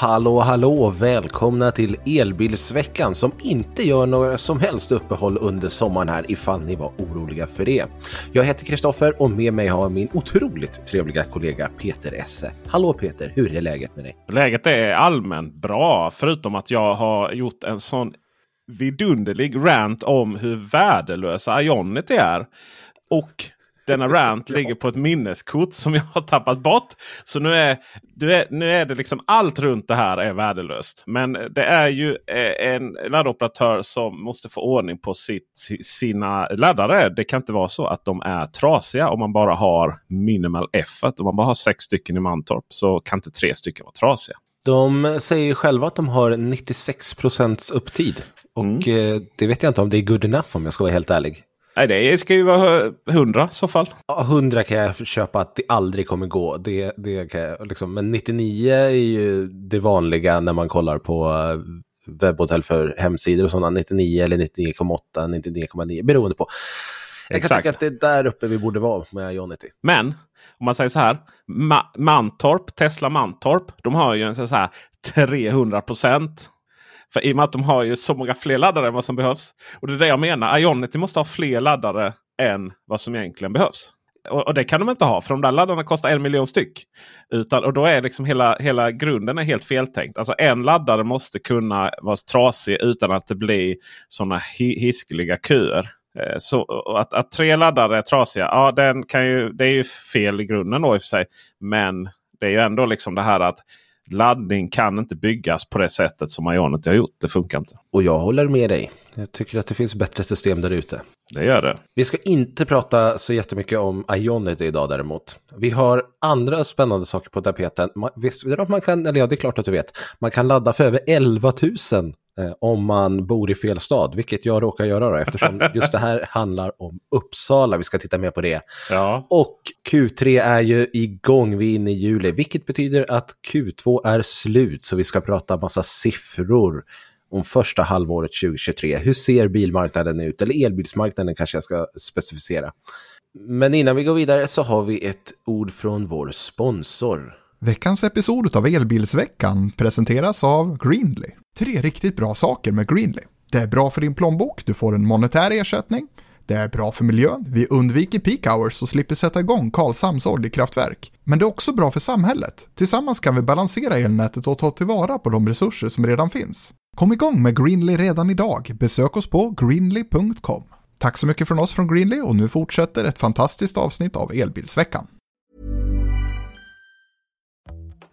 Hallå hallå! Välkomna till Elbilsveckan som inte gör några som helst uppehåll under sommaren här ifall ni var oroliga för det. Jag heter Kristoffer och med mig har jag min otroligt trevliga kollega Peter Esse. Hallå Peter, hur är läget med dig? Läget är allmänt bra förutom att jag har gjort en sån vidunderlig rant om hur värdelösa Ionity är. Och denna rant ligger på ett minneskort som jag har tappat bort. Så nu är, är, nu är det liksom allt runt det här är värdelöst. Men det är ju eh, en laddoperatör som måste få ordning på sitt, sina laddare. Det kan inte vara så att de är trasiga om man bara har minimal effort. Om man bara har sex stycken i Mantorp så kan inte tre stycken vara trasiga. De säger själva att de har 96 procents upptid. Och mm. Eh, det vet jag inte om det är good enough om jag ska vara helt ärlig. Nej, det ska ju vara 100 i så fall. Ja, 100 kan jag köpa att det aldrig kommer gå. Det, det kan jag, liksom. Men 99 är ju det vanliga när man kollar på eh, webbhotell för hemsidor och sådana. 99 eller 99,8, 99,9 beroende på. Jag Exakt. kan tycka att det är där uppe vi borde vara med Ionity. Men om man säger så här. Ma Mantorp, Tesla Mantorp, de har ju en så här 300 procent för i och med att de har ju så många fler laddare än vad som behövs. Och det är det jag menar. Ionity måste ha fler laddare än vad som egentligen behövs. Och, och, det kan de inte ha för de där laddarna kostar en miljon styck. Utan, och då är liksom hela, hela grunden är helt feltänkt. Alltså en laddare måste kunna vara trasig utan att det blir sådana hiskeliga köer. Eh, så att, att, tre laddare är trasiga, ja den kan ju, det är ju fel i grunden då i och för sig. Men det är ju ändå liksom det här att laddning kan inte byggas på det sättet som Ionity har gjort. Det funkar inte. Och jag håller med dig. Jag tycker att det finns bättre system där ute. Det gör det. Vi ska inte prata så jättemycket om Ionity idag däremot. Vi har andra spännande saker på tapeten. Visst är det man kan, eller ja det är klart att du vet, man kan ladda för över 11 000 eh, om man bor i fel stad, vilket jag råkar göra då, eftersom just det här handlar om Uppsala. Vi ska titta mer på det. Ja. Och Q3 är ju igång, vi är inne i juli, vilket betyder att Q2 är slut, så vi ska prata massa siffror om första halvåret 2023. Hur ser bilmarknaden ut? Eller elbilsmarknaden kanske jag ska specificera. Men innan vi går vidare så har vi ett ord från vår sponsor. Veckans episod av Elbilsveckan presenteras av Greenly. Tre riktigt bra saker med Greenly. Det är bra för din plånbok, du får en monetär ersättning. Det är bra för miljön, vi undviker peak hours och slipper sätta igång Karlshamns oljekraftverk. Men det är också bra för samhället. Tillsammans kan vi balansera elnätet och ta tillvara på de resurser som redan finns. Kom igång med Greenly redan idag. Besök oss på greenly.com. Tack så mycket från oss från Greenly och nu fortsätter ett fantastiskt avsnitt av Elbilsveckan.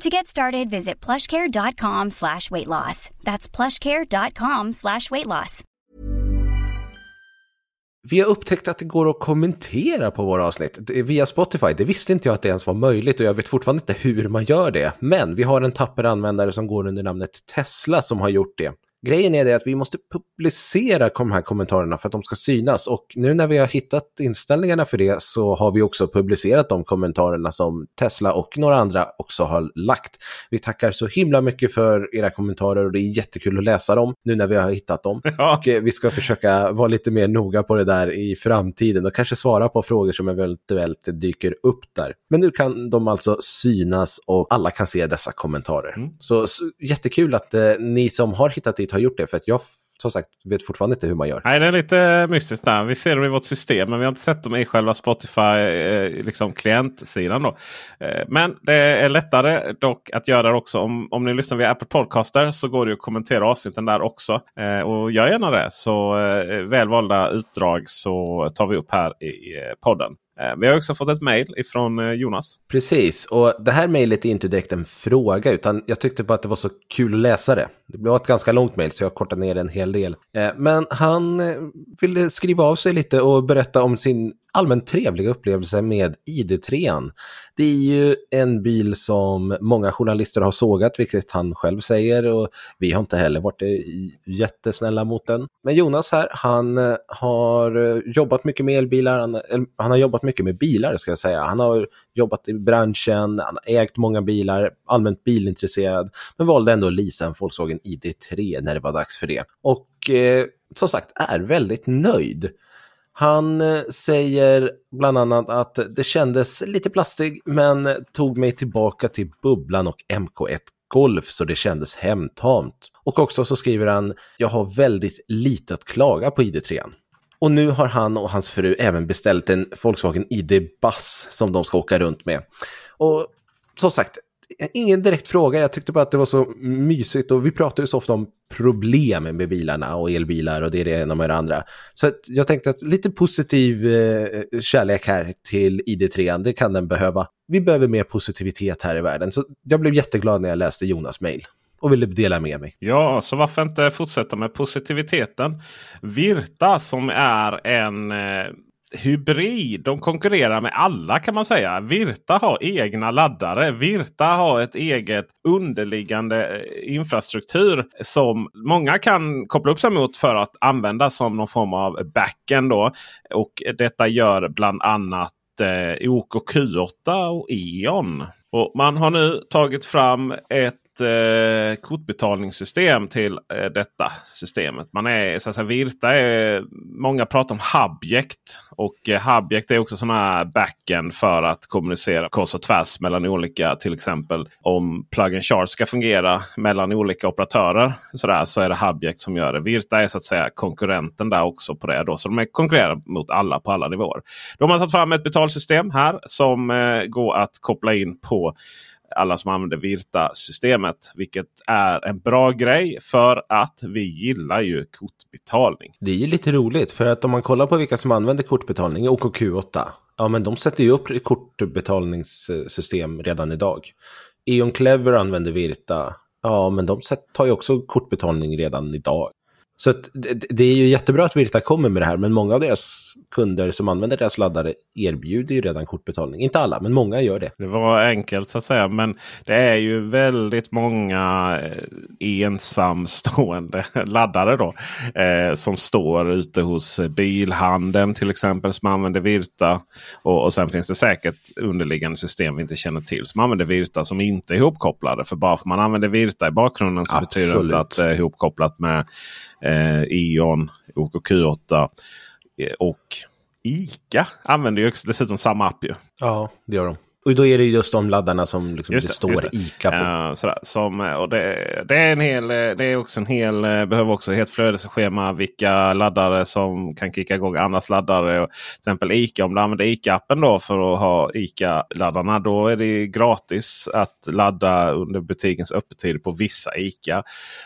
To get started, visit plushcare.com slash weight loss. That's plushcare.com slash weight loss. Vi har upptäckt att det går att kommentera på våra avsnitt via Spotify. Det visste inte jag att det ens var möjligt och jag vet fortfarande inte hur man gör det. Men vi har en tapper användare som går under namnet Tesla som har gjort det. Grejen är det att vi måste publicera de här kommentarerna för att de ska synas och nu när vi har hittat inställningarna för det så har vi också publicerat de kommentarerna som Tesla och några andra också har lagt. Vi tackar så himla mycket för era kommentarer och det är jättekul att läsa dem nu när vi har hittat dem. Ja. Och eh, vi ska försöka vara lite mer noga på det där i framtiden och kanske svara på frågor som eventuellt dyker upp där. Men nu kan de alltså synas och alla kan se dessa kommentarer. Mm. Så, så jättekul att eh, ni som har hittat dit har gjort det för att jag som sagt vet fortfarande inte hur man gör. Nej, det är lite mystiskt där. Vi ser dem i vårt system men vi har inte sett dem i själva Spotify eh, liksom klientsidan. Då. Eh, men det är lättare dock att göra det också. Om, om ni lyssnar via Apple Podcaster så går det att kommentera avsnitten där också. Eh, och gör gärna det. Så eh, välvalda utdrag så tar vi upp här i eh, podden. Eh, vi har också fått ett mejl ifrån eh, Jonas. Precis, och det här mejlet är inte direkt en fråga utan jag tyckte bara att det var så kul att läsa det. Det blev ett ganska långt mejl så jag kortade ner det en hel del. Eh, men han ville skriva av sig lite och berätta om sin allmänt trevliga upplevelse med ID3. Det är ju en bil som många journalister har sågat, vilket han själv säger. Och vi har inte heller varit eh, jättesnälla mot den. Men Jonas här, han eh, har eh, jobbat mycket med elbilar. Han, eller, han har jobbat mycket med bilar, ska jag säga. Han har jobbat i branschen, han har ägt många bilar, allmänt bilintresserad. Men valde ändå att leasa en Volkswagen ID3 när det var dags för det. Och eh, som sagt, är väldigt nöjd. Han eh, säger bland annat att det kändes lite plastig men tog mig tillbaka till bubblan och MK1 Golf så det kändes hemtamt. Och också så skriver han, jag har väldigt lite att klaga på ID3. Och nu har han och hans fru även beställt en Volkswagen ID Buzz som de ska åka runt med. Och som sagt, ingen direkt fråga. Jag tyckte bara att det var så mysigt och vi pratar ju så ofta om problem med bilarna och elbilar och det är det ena med det andra. Så att jag tänkte att lite positiv eh, kärlek här till ID3, det kan den behöva. Vi behöver mer positivitet här i världen. Så jag blev jätteglad när jag läste Jonas mejl och ville dela med mig. Ja, så varför inte fortsätta med positiviteten? Virta som är en eh, hybrid. De konkurrerar med alla kan man säga. Virta har egna laddare. Virta har ett eget underliggande eh, infrastruktur som många kan koppla upp sig mot för att använda som någon form av backend. Då. Och detta gör bland annat eh, OKQ8 och E.ON. Och man har nu tagit fram ett eh, kortbetalningssystem till eh, detta systemet. Man är, så att säga, Virta är, många pratar om Hubject. Och eh, Hubject är också sådana här backend för att kommunicera kors och tvärs mellan olika. Till exempel om plug and charge ska fungera mellan olika operatörer. Så, där, så är det Hubject som gör det. Virta är så att säga konkurrenten där också på det. Då. Så de är konkurrerar mot alla på alla nivåer. De har tagit fram ett betalsystem här som eh, går att koppla in på alla som använder Virta-systemet. Vilket är en bra grej för att vi gillar ju kortbetalning. Det är ju lite roligt för att om man kollar på vilka som använder kortbetalning, OKQ8, ja men de sätter ju upp kortbetalningssystem redan idag. Eon Clever använder Virta, ja men de tar ju också kortbetalning redan idag. Så det, är ju jättebra att Virta kommer med det här, men många av deras kunder som använder deras laddare erbjuder ju redan kortbetalning. Inte alla, men många gör det. Det var enkelt så att säga. Men det är ju väldigt många eh, ensamstående laddare då. Eh, som står ute hos bilhandeln till exempel som använder Virta. Och, och sen finns det säkert underliggande system vi inte känner till som använder Virta som inte är ihopkopplade. För bara för att man använder Virta i bakgrunden så betyder det Absolut. inte att det är ihopkopplat med eh, E.ON, OKQ8 eh, och ICA använder ju också dessutom samma app ju. Ja, det gör de. Och då är det just de laddarna som liksom Just det, står just det. ICA på. Ja, sådär, som, och det, det är en hel, det är också en hel, behöver också ett helt flödesschema vilka laddare som kan kicka igång andras laddare. Och till exempel ICA, om du använder ICA-appen då för att ha ICA-laddarna. Då är det gratis att ladda under butikens öppettid på vissa ICA.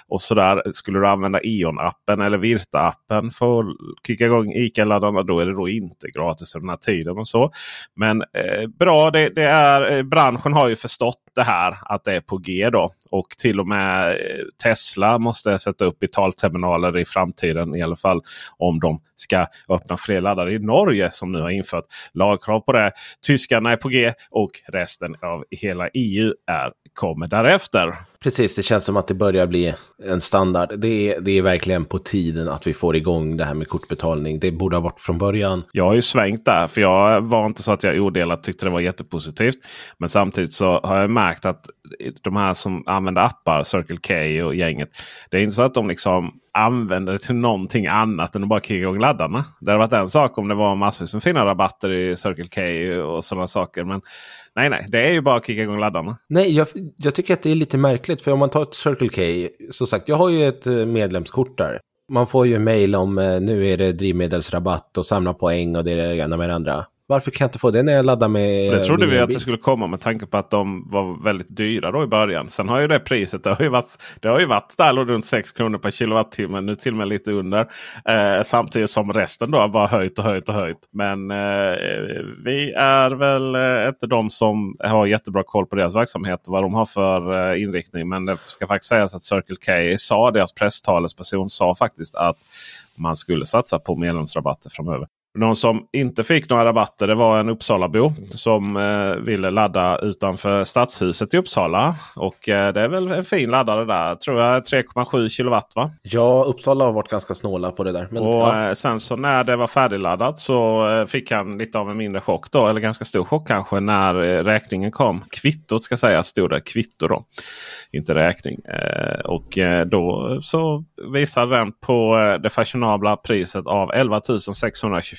Och sådär, skulle du använda E.ON-appen eller Virta-appen för att kicka igång ICA-laddarna. Då är det då inte gratis under den här tiden och så. Men eh, bra, det, det är, eh, branschen har ju förstått det här att det är på G då. Och till och med eh, Tesla måste sätta upp betalterminaler i framtiden. I alla fall om de ska öppna fler laddare i Norge som nu har infört lagkrav på det. Tyskarna är på G och resten av hela EU är, kommer därefter. Precis, det känns som att det börjar bli en standard. Det är, det är verkligen på tiden att vi får igång det här med kortbetalning. Det borde ha varit från början. Jag har ju svängt där, för jag var inte så att jag odelat tyckte det var jättepositivt. Men samtidigt så har jag märkt att de här som använder appar, Circle K och gänget. Det är inte så att de liksom använder det till någonting annat än att bara kicka igång laddarna. Det hade varit en sak om det var massvis med fina rabatter i Circle K och sådana saker. Men nej, nej, det är ju bara att kicka igång laddarna. Nej, jag, jag tycker att det är lite märkligt. För om man tar ett Circle K, så sagt, jag har ju ett eh, medlemskort där. Man får ju mejl om eh, nu är det drivmedelsrabatt och samla poäng och det är det ena med det andra. Varför kan jag inte få det när jag laddar med Det trodde vi att det skulle komma med tanke på att de var väldigt dyra då i början. Sen har ju det priset det har ju varit, det har ju varit där runt 6 kronor per kilowattimme. Nu till och med lite under. Eh, samtidigt som resten då har bara höjt och höjt och höjt. Men eh, vi är väl eh, inte de som har jättebra koll på deras verksamhet och vad de har för eh, inriktning. Men det ska faktiskt sägas att Circle K sa, deras presstalesperson sa faktiskt att man skulle satsa på medlemsrabatter framöver. Någon som inte fick några rabatter det var en Uppsalabo som eh, ville ladda utanför Stadshuset i Uppsala. Och eh, det är väl en fin laddare där. Tror jag 3,7 kilowatt va? Ja, Uppsala har varit ganska snåla på det där. Men, och ja. eh, sen så när det var färdigladdat så eh, fick han lite av en mindre chock då. Eller ganska stor chock kanske när eh, räkningen kom. Kvittot ska sägas stod det. Kvitto då. Inte räkning. Eh, och då så visade den på det fashionabla priset av 11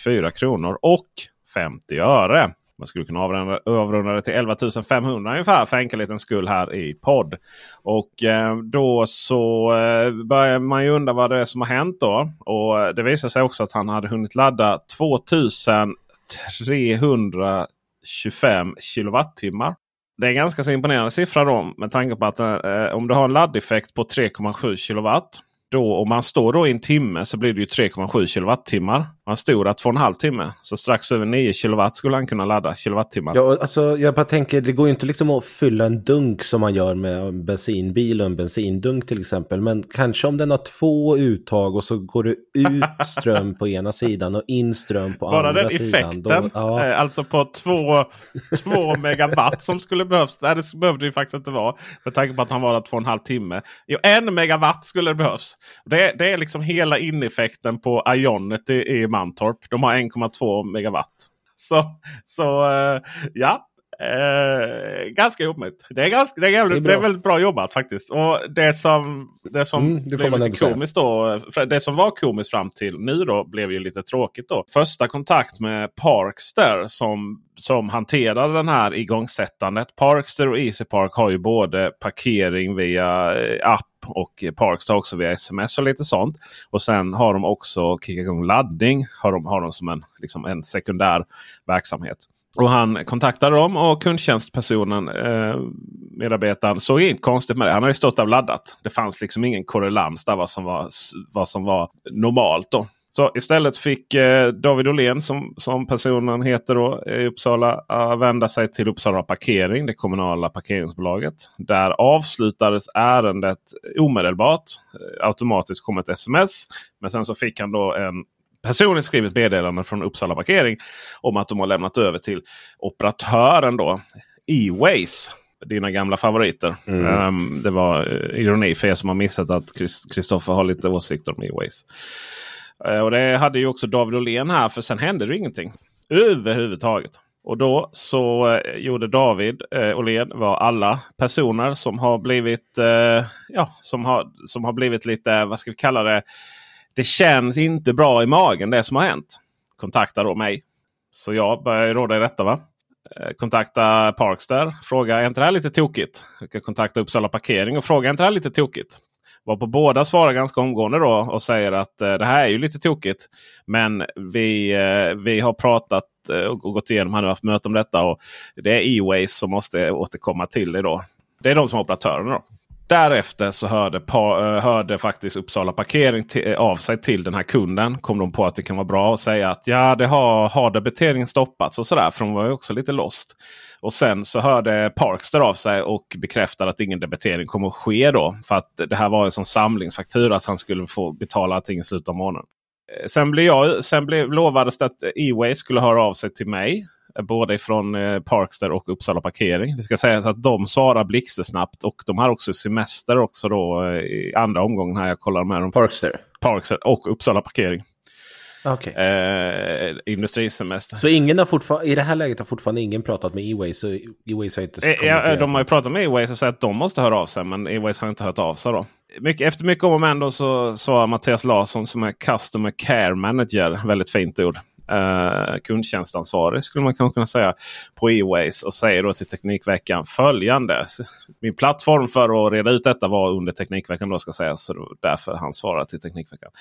4 kronor och 50 öre. Man skulle kunna avrunda, avrunda det till 11 500 ungefär för enkelhetens skull här i podd. Och eh, då så eh, börjar man ju undra vad det är som har hänt då. Och eh, det visar sig också att han hade hunnit ladda 2325 kilowattimmar. Det är en ganska så imponerande siffra då med tanke på att eh, om du har en laddeffekt på 3,7 kilowatt. Då, om man står då i en timme så blir det ju 3,7 kilowattimmar. Man stod där 2,5 timme. Så strax över 9 kilowatt skulle han kunna ladda kilowattimmar. Ja, alltså, jag bara tänker, det går ju inte liksom att fylla en dunk som man gör med en bensinbil och en bensindunk till exempel. Men kanske om den har två uttag och så går det ut ström på ena sidan och in ström på Bara andra den sidan. effekten, Då, ja. eh, alltså på 2 megawatt som skulle behövas. Nej, det behövde det faktiskt inte vara. Med tanke på att han var där 2,5 timme. Jo, en megawatt skulle det behövas. Det, det är liksom hela ineffekten på Ionet i, i Mantorp. De har 1,2 megawatt. Så, så eh, ja. Eh, ganska omöjligt. Det är, ganska, det, är jävligt, Det det, är är bra. väldigt bra jobbat faktiskt. Och det som, det som Mm, det blev lite komiskt då. Det som var komiskt fram till nu då blev ju lite tråkigt då. Första kontakt med Parkster som, som hanterade den här igångsättandet. Parkster och EasyPark har ju både parkering via eh, app och Parkster också via sms och lite sånt. Och sen har de också kickat igång laddning. Har de, har de som en, liksom en sekundär verksamhet. Och han kontaktade dem och kundtjänstpersonen, eh, medarbetaren, såg inget konstigt med det. Han hade ju stått där och laddat. Det fanns liksom ingen korrelans där vad som var, vad som var normalt. då. Så istället fick eh, David Åhlén som, som personen heter då i Uppsala eh, vända sig till Uppsala Parkering, det kommunala parkeringsbolaget. Där avslutades ärendet omedelbart. Eh, Automatiskt kom ett sms. Men sen så fick han då en personligt skrivet meddelande från Uppsala Parkering om att de har lämnat över till operatören då E-Ways. Dina gamla favoriter. Mm. Ehm, det var eh, ironi för er som har missat att Kristoffer har lite åsikter om E-Ways. Eh, och det hade ju också David Åhlén här för sen hände det ingenting. Överhuvudtaget. Och då så eh, gjorde David eh, Åhlén vad alla personer som har blivit eh, ja, som har, som har blivit lite, vad ska vi kalla det? Det känns inte bra i magen det som har hänt. Kontakta då mig. Så jag börjar råda i detta. va? Eh, kontakta Parkster. Fråga är inte det här lite tokigt? Jag kan kontakta Uppsala Parkering och fråga är inte det här lite tokigt? Var på båda svarar ganska omgående då och säger att eh, det här är ju lite tokigt. Men vi, eh, vi har pratat eh, och gått igenom, här nu, haft möte om detta. och Det är E-Ways som måste återkomma till det då. Det är de som är operatörerna. Då. Därefter så hörde, pa, eh, hörde faktiskt Uppsala Parkering till, eh, av sig till den här kunden. Kom de på att det kan vara bra att säga att ja, det har, har debiteringen stoppats och sådär. För de var ju också lite lost. Och sen så hörde Parkster av sig och bekräftade att ingen debitering kommer att ske då. För att det här var en sån samlingsfaktura så han skulle få betala allting i slutet av månaden. Sen, blev jag, sen blev, lovades det att E-Way skulle höra av sig till mig. Både från eh, Parkster och Uppsala Parkering. Det ska sägas att de svarar blixtsnabbt. Och de har också semester också då i andra omgången här jag kollar med dem. Parkster? Parkster och Uppsala Parkering. Okay. Eh, industrisemester. Så ingen har fortfarande, i det här läget har fortfarande ingen pratat med E-Ways? Så E-Ways har inte eh, ja, De har ju pratat med E-Ways och sagt att de måste höra av sig. Men E-Ways har inte hört av sig då. Mycket, efter mycket om och men så svarar Mattias Larsson som är Customer Care Manager. Väldigt fint ord eh, kundtjänstansvarig skulle man kanske kunna säga på E-Ways och säger då till Teknikveckan följande. Min plattform för att reda ut detta var under Teknikveckan då ska sägas. Så därför han svarar till Teknikveckan.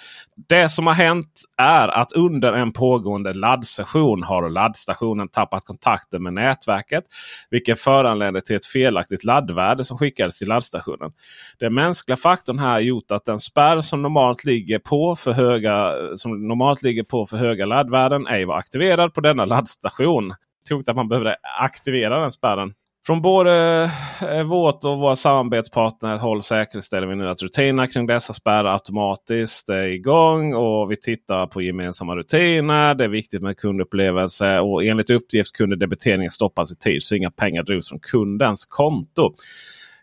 Det som har hänt är att under en pågående laddsession har laddstationen tappat kontakten med nätverket. Vilket föranleder till ett felaktigt laddvärde som skickades till laddstationen. Den mänskliga faktorn här har gjort att den spärr som normalt ligger på för höga, som normalt ligger på för höga laddvärden spärren ej var aktiverad på denna laddstation. Tog att man behövde aktivera den spärren. Från både eh, vårt och våra samarbetspartner håll säkerställer vi nu att rutinerna kring dessa spärrar automatiskt är igång. Och vi tittar på gemensamma rutiner. Det är viktigt med kundupplevelse. Och enligt uppgift kunde debiteringen stoppas i tid så inga pengar drogs från kundens konto.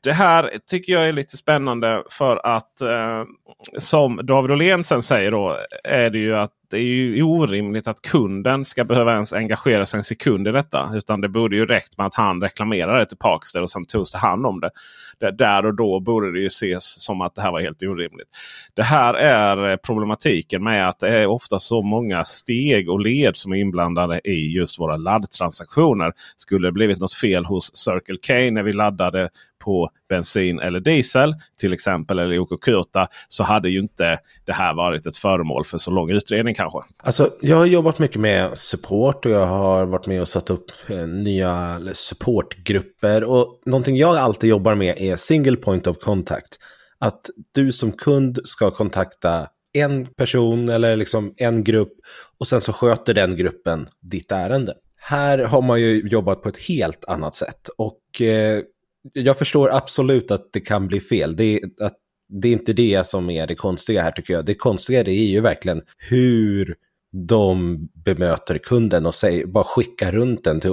Det här tycker jag är lite spännande för att eh, som David Åhlén sen säger då är det ju att det är ju orimligt att kunden ska behöva ens engagera sig en sekund i detta. Utan det borde ju räckt med att han reklamerade det till Parkster och sen togs det hand om det. det. Där och då borde det ju ses som att det här var helt orimligt. Det här är problematiken med att det är ofta så många steg och led som är inblandade i just våra laddtransaktioner. Skulle det blivit något fel hos Circle K när vi laddade på bensin eller diesel till exempel eller OK Kurta så hade ju inte det här varit ett föremål för så lång utredning kanske. Alltså, jag har jobbat mycket med support och jag har varit med och satt upp eh, nya supportgrupper. Och någonting jag alltid jobbar med är single point of contact. Att du som kund ska kontakta en person eller liksom en grupp och sen så sköter den gruppen ditt ärende. Här har man ju jobbat på ett helt annat sätt och eh, jag förstår absolut att det kan bli fel. Det är, att, det är inte det som är det konstiga här tycker jag. Det konstiga är ju verkligen hur de bemöter kunden och säger, bara skickar runt den till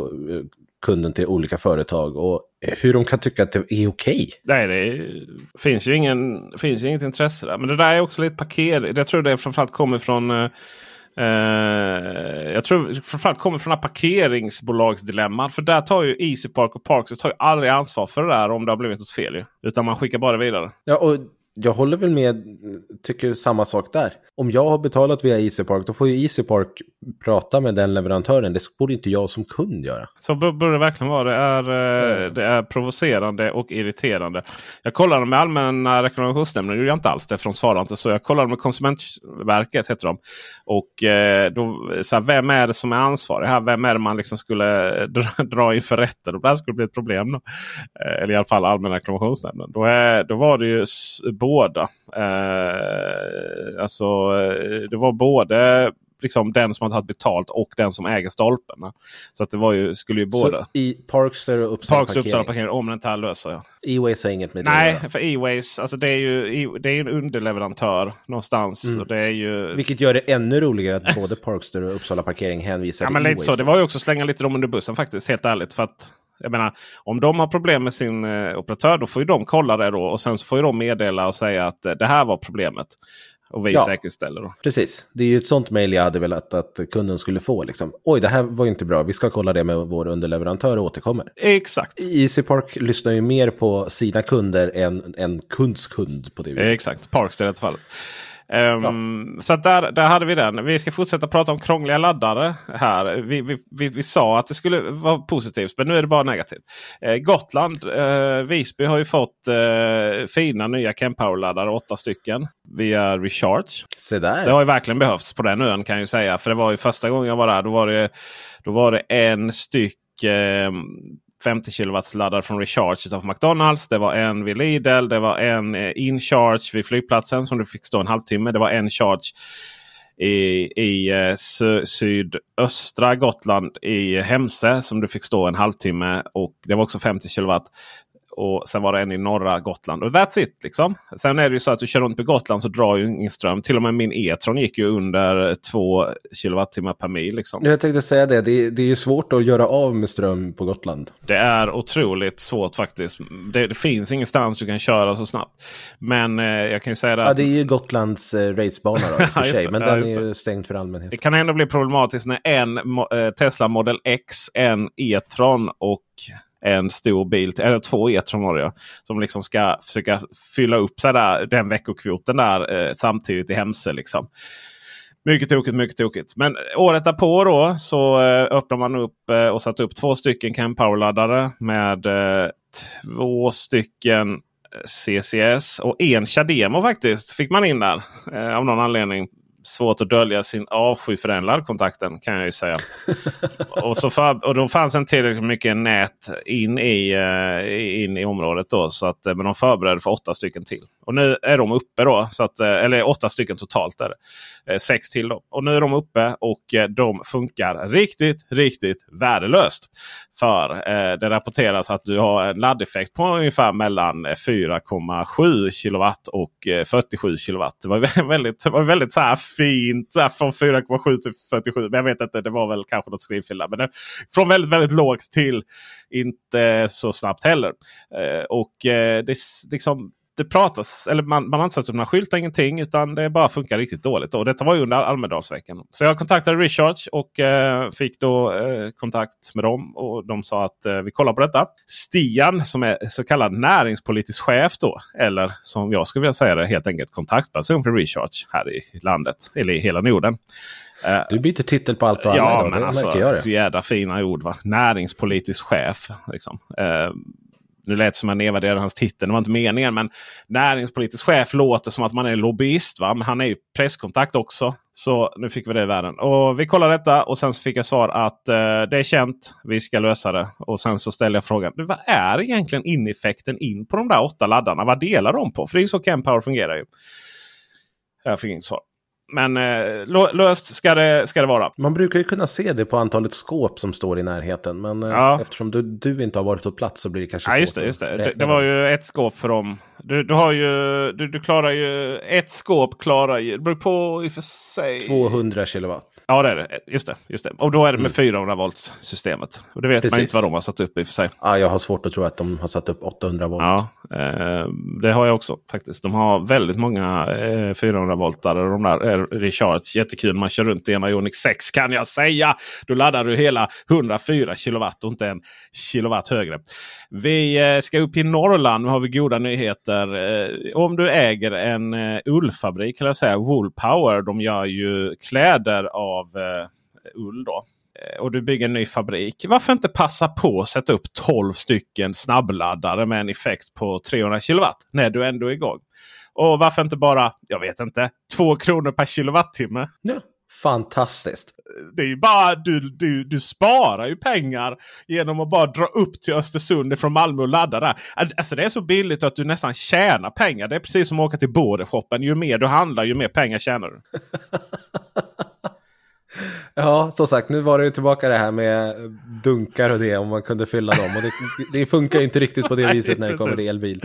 kunden till olika företag och hur de kan tycka att det är okej. Okay. Nej, det finns ju, ingen, finns ju inget intresse där. Men det där är också lite parkering. Jag tror det framförallt kommer från eh, Uh, jag tror framförallt kommer från parkeringsbolagsdilemman. För där tar ju Easypark och Parks tar ju aldrig ansvar för det där om det har blivit något fel. Utan man skickar bara vidare. Ja, och jag håller väl med, tycker samma sak där. Om jag har betalat via EasyPark, då får ju EasyPark prata med den leverantören. Det borde inte jag som kund göra. Så borde det verkligen vara. Det är, mm. det är provocerande och irriterande. Jag kollade med Allmänna reklamationsnämnden, det gjorde jag inte alls det, för de svarade inte. Så jag kollade med Konsumentverket, heter de. Och eh, då, så här, vem är det som är ansvarig här? Vem är det man liksom skulle dra, dra inför rätten? Det här skulle bli ett problem. Då. Eh, eller i alla fall Allmänna reklamationsnämnden. Då, är, då var det ju båda. Eh, alltså, eh, det var både liksom den som har tagit betalt och den som äger stolpen. Så att det var ju, skulle ju båda. Så i Parkster och Uppsala Parkster, Uppsala parkering om den inte löser. Ja. E-Ways har inget med det Nej, för E-Ways alltså det är ju det är en underleverantör någonstans. Mm. Och det är ju... Vilket gör det ännu roligare att både Parkster och Uppsala parkering hänvisar ja, till men E-Ways. Så, det var ju också slänga lite dem under bussen faktiskt, helt ärligt. För att jag menar, om de har problem med sin eh, operatör då får ju de kolla det då. Och sen så får ju de meddela och säga att eh, det här var problemet. Och vi ja, säkerställer. Då. Precis, det är ju ett sånt mejl jag hade velat att kunden skulle få. Liksom. Oj, det här var inte bra. Vi ska kolla det med vår underleverantör och återkommer. Exakt. Easy Park lyssnar ju mer på sina kunder än en kunds kund på det viset. Exakt, Parks i detta fallet. Um, ja. Så där, där hade vi den. Vi ska fortsätta prata om krångliga laddare här. Vi, vi, vi, vi sa att det skulle vara positivt men nu är det bara negativt. Eh, Gotland, eh, Visby har ju fått eh, fina nya Kempower-laddare, åtta stycken via Recharge. Se där. Det har ju verkligen behövts på den ön kan jag säga. För det var ju första gången jag var där. Då var det, då var det en styck ehm, 50 kW laddare från Recharge utanför McDonalds. Det var en vid Lidl. Det var en eh, InCharge vid flygplatsen som du fick stå en halvtimme. Det var en charge i, i eh, sydöstra Gotland i Hemse som du fick stå en halvtimme. Och det var också 50 kW och sen var det en i norra Gotland. Och that's it. liksom. Sen är det ju så att du kör runt på Gotland så drar ju ingen ström. Till och med min E-tron gick ju under 2 kWh per mil. Liksom. Jag tänkte säga det. det det är ju svårt att göra av med ström på Gotland. Det är otroligt svårt faktiskt. Det, det finns ingenstans du kan köra så snabbt. Men eh, jag kan ju säga det. Ja, det är ju Gotlands eh, racebana då, för sig. det, men den är ju stängd för allmänheten. Det kan ändå bli problematiskt när en eh, Tesla Model X, en E-tron och en stor bil, eller två E-tron var det ja, Som liksom ska försöka fylla upp sig där, den veckokvoten där eh, samtidigt i Hemse. Liksom. Mycket tokigt, mycket tokigt. Men året därpå då så eh, öppnar man upp eh, och satte upp två stycken Cam Power-laddare med eh, två stycken CCS och en Chademo faktiskt fick man in där eh, av någon anledning. Svårt att dölja sin avsky för den laddkontakten kan jag ju säga. och, så för, och då fanns inte tillräckligt mycket nät in i, eh, in i området. då så att, eh, Men de förberedde för åtta stycken till. Och nu är de uppe då. Så att, eh, eller åtta stycken totalt är det. Sex till då. Och nu är de uppe och de funkar riktigt, riktigt värdelöst. För eh, det rapporteras att du har en laddeffekt på ungefär mellan 4,7 kilowatt och 47 kilowatt. Det var väldigt, det var väldigt så här fint. Så här från 4,7 till 47. Men jag vet inte, det var väl kanske något skrivfel där. Men det, från väldigt, väldigt lågt till inte så snabbt heller. Eh, och eh, det, liksom, det pratas, eller man, man har inte satt upp några skyltar, ingenting. Utan det bara funkar riktigt dåligt. Och detta var ju under Almedalsveckan. Så jag kontaktade Recharge och eh, fick då eh, kontakt med dem. Och de sa att eh, vi kollar på detta. Stian som är så kallad näringspolitisk chef då. Eller som jag skulle vilja säga det helt enkelt kontaktperson för Recharge här i landet. Eller i hela Norden. Eh, Du byter titel på allt och alla Ja, idag. men det alltså så jädra fina ord. Va? Näringspolitisk chef. Liksom. Nu lät det som jag nedvärderade hans titel. Det var inte meningen. Men näringspolitisk chef låter som att man är lobbyist. Va? Men han är ju presskontakt också. Så nu fick vi det i världen. Och vi kollade detta och sen så fick jag svar att eh, det är känt. Vi ska lösa det. Och sen så ställer jag frågan. Vad är egentligen ineffekten in på de där åtta laddarna? Vad delar de på? För det är ju så Power fungerar ju. Jag fick inget svar. Men eh, lö- löst ska det, ska det vara. Man brukar ju kunna se det på antalet skåp som står i närheten. Men eh, Ja. eftersom du, du inte har varit på plats så blir det kanske Ja, svårt just det. Just det. Det, det var ju ett skåp för dem. Du, du, har ju, du, du klarar ju... Ett skåp klarar ju... Det beror på i och för sig. 200 kilowatt. Ja, det är det. Just det. Just det. Och då är det med 400 volt systemet. Och det vet man Precis. inte vad de har satt upp i och för sig. Ja, jag har svårt att tro att de har satt upp 800 volt. Ja, eh, det har jag också faktiskt. De har väldigt många eh, 400 voltare. De där eh, Recharge. Jättekul. Man kör runt i en Ioniq 6 kan jag säga. Då laddar du hela 104 kilowatt och inte en kilowatt högre. Vi eh, ska upp i Norrland. Nu har vi goda nyheter. Eh, om du äger en eh, ullfabrik, kan jag säga, Wool Power. De gör ju kläder av eh, ull. då eh, och du bygger en ny fabrik. Varför inte passa på att sätta upp 12 stycken snabbladdare med en effekt på 300 kilowatt när du ändå är igång? Och varför inte bara, jag vet inte, 2 kronor per kilowattimme? Ja, fantastiskt. Det är ju bara, du, du, du sparar ju pengar genom att bara dra upp till Östersund från Malmö och ladda där. Alltså det är så billigt att du nästan tjänar pengar. Det är precis som att åka till Bordershoppen. Ju mer du handlar ju mer pengar tjänar du. Ja, som sagt, nu var det ju tillbaka det här med dunkar och det, om man kunde fylla dem. Och det, det funkar ju inte riktigt på det viset när det kommer till elbil.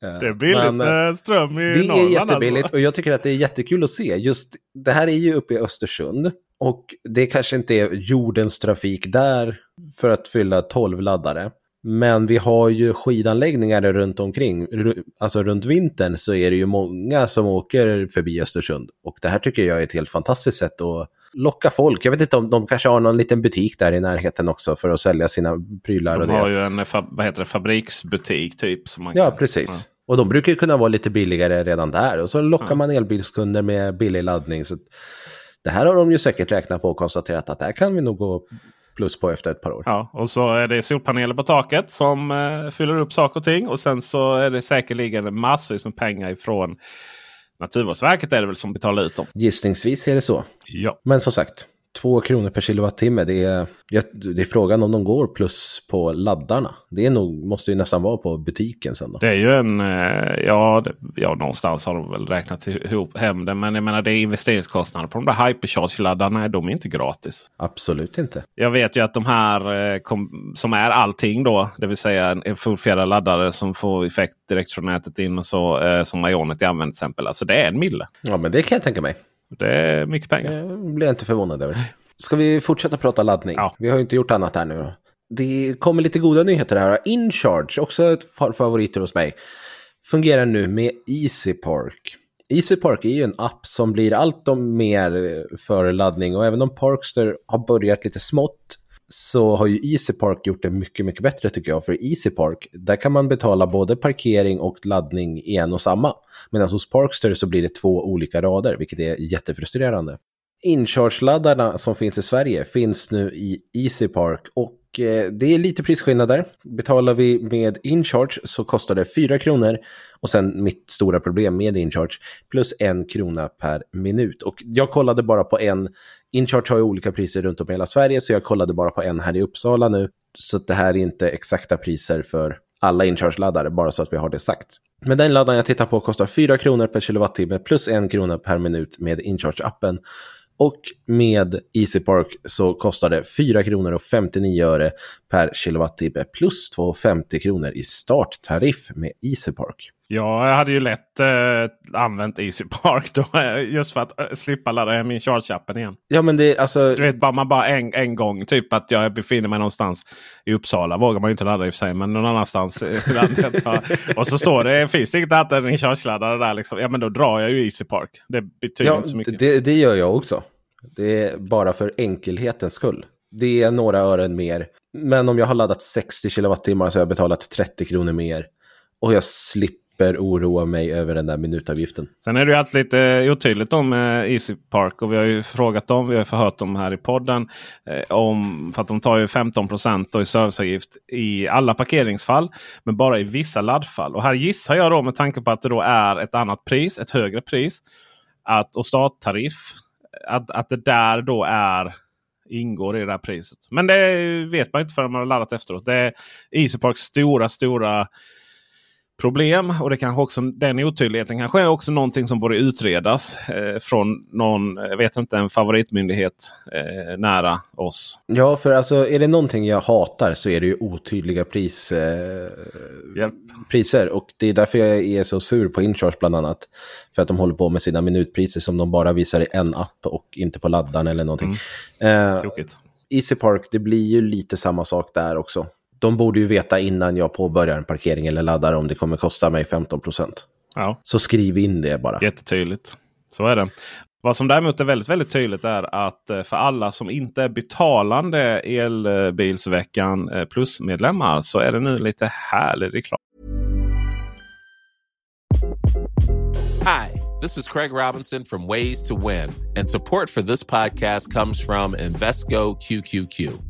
Det är billigt med ström i Det är Norrland. jättebilligt Alltså. och jag tycker att det är jättekul att se. Just det här är ju uppe i Östersund och det kanske inte är jordens trafik där för att fylla 12 laddare. Men vi har ju skidanläggningar runt omkring. Alltså runt vintern så är det ju många som åker förbi Östersund. Och det här tycker jag är ett helt fantastiskt sätt att locka folk. Jag vet inte om de kanske har någon liten butik där i närheten också för att sälja sina prylar. och De det. har ju en vad heter det, fabriksbutik typ. Som man Ja, kan- precis. Och de brukar ju kunna vara lite billigare redan där. Och så lockar Ja. man elbilskunder med billig laddning. Så det här har de ju säkert räknat på och konstaterat att det här kan vi nog gå plus på efter ett par år. Ja, och så är det solpaneler på taket som eh, fyller upp saker och ting. Och sen så är det säkerligen massvis med pengar ifrån Naturvårdsverket är det väl som betalar ut dem. Gissningsvis är det så. Ja. Men som sagt, Två kronor per kilowattimme, det är, det är frågan om de går plus på laddarna. Det är nog, måste ju nästan vara på butiken sen då. Det är ju en, eh, ja, ja någonstans har de väl räknat ihop hem det. Men jag menar det är investeringskostnader på de där hypercharge-laddarna. De är inte gratis. Absolut inte. Jag vet ju att de här eh, som är allting då, det vill säga en fullfjädrad laddare som får effekt direkt från nätet in och så eh, som Ionity använder till exempel. Alltså det är en mille. Ja men det kan jag tänka mig. Det är mycket pengar. Det blir jag inte förvånad över. Ska vi fortsätta prata laddning? Ja. Vi har ju inte gjort annat här nu. Det kommer lite goda nyheter här. InCharge, också ett par favoriter hos mig, fungerar nu med EasyPark. EasyPark är ju en app som blir allt om mer för laddning och även om Parkster har börjat lite smått så har ju EasyPark gjort det mycket, mycket bättre tycker jag. För EasyPark, där kan man betala både parkering och laddning i en och samma. Medan hos Parkster så blir det två olika rader, vilket är jättefrustrerande. Incharge-laddarna som finns i Sverige finns nu i EasyPark och eh, det är lite prisskillnader. Betalar vi med InCharge så kostar det 4 kronor och sen mitt stora problem med InCharge plus en krona per minut. Och jag kollade bara på en, InCharge har ju olika priser runt om i hela Sverige så jag kollade bara på en här i Uppsala nu. Så det här är inte exakta priser för alla InCharge-laddare, bara så att vi har det sagt. Men den laddaren jag tittar på kostar 4 kronor per kilowattimme plus 1 krona per minut med InCharge-appen. Och med EasyPark så kostar det 4 kronor och 59 öre per kilowattimme plus 2,50 kronor i starttariff med EasyPark. Ja, jag hade ju lätt eh, använt EasyPark då. Just för att äh, slippa ladda hem min Charge-appen igen. Ja, men det alltså... Du vet, bara, man bara en, en gång. Typ att jag befinner mig någonstans i Uppsala. Vågar man ju inte ladda i och för sig. Men någon annanstans i landet. Så, och så står det, finns det än en Charge-laddare där. Liksom. Ja, men då drar jag ju EasyPark. Det betyder ja, inte så mycket. Det, det gör jag också. Det är bara för enkelhetens skull. Det är några ören mer. Men om jag har laddat 60 kilowattimmar så har jag betalat 30 kronor mer. Och jag slipper oroa mig över den där minutavgiften. Sen är det ju alltid lite eh, otydligt om eh, Easy Park och vi har ju frågat dem. Vi har förhört dem här i podden. Eh, om, för att de tar ju 15 procent i serviceavgift i alla parkeringsfall. Men bara i vissa laddfall. Och här gissar jag då med tanke på att det då är ett annat pris, ett högre pris. Att, och starttariff. Att, att det där då är ingår i det här priset. Men det vet man inte förrän man har laddat efteråt. Det är EasyParks stora, stora problem. Och det kanske också, den otydligheten kanske är också någonting som borde utredas eh, från någon, jag vet inte, en favoritmyndighet eh, nära oss. Ja, för alltså är det någonting jag hatar så är det ju otydliga pris, eh, yep. priser. Och det är därför jag är så sur på Incharge bland annat. För att de håller på med sina minutpriser som de bara visar i en app och inte på laddaren eller någonting. Mm. Eh, Tråkigt. Easy Park, det blir ju lite samma sak där också de borde ju veta innan jag påbörjar en parkering eller laddar om det kommer kosta mig 15 procent. Ja. Så skriv in det bara. Jättetydligt. Så är det. Vad som däremot är väldigt, väldigt tydligt är att eh, för alla som inte är betalande Elbilsveckan eh, Plus-medlemmar så är det nu lite härlig reklam. Hi, this is Craig Robinson from Ways to Win and support for this podcast comes from Invesco QQQ.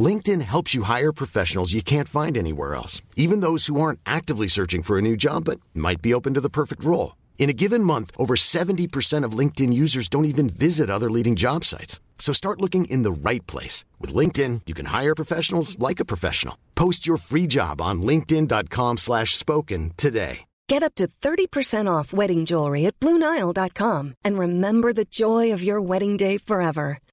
LinkedIn helps you hire professionals you can't find anywhere else, even those who aren't actively searching for a new job but might be open to the perfect role. In a given month, over 70% of LinkedIn users don't even visit other leading job sites. So start looking in the right place. With LinkedIn, you can hire professionals like a professional. Post your free job on linkedin.com slash spoken today. Get up to 30% off wedding jewelry at BlueNile.com and remember the joy of your wedding day forever.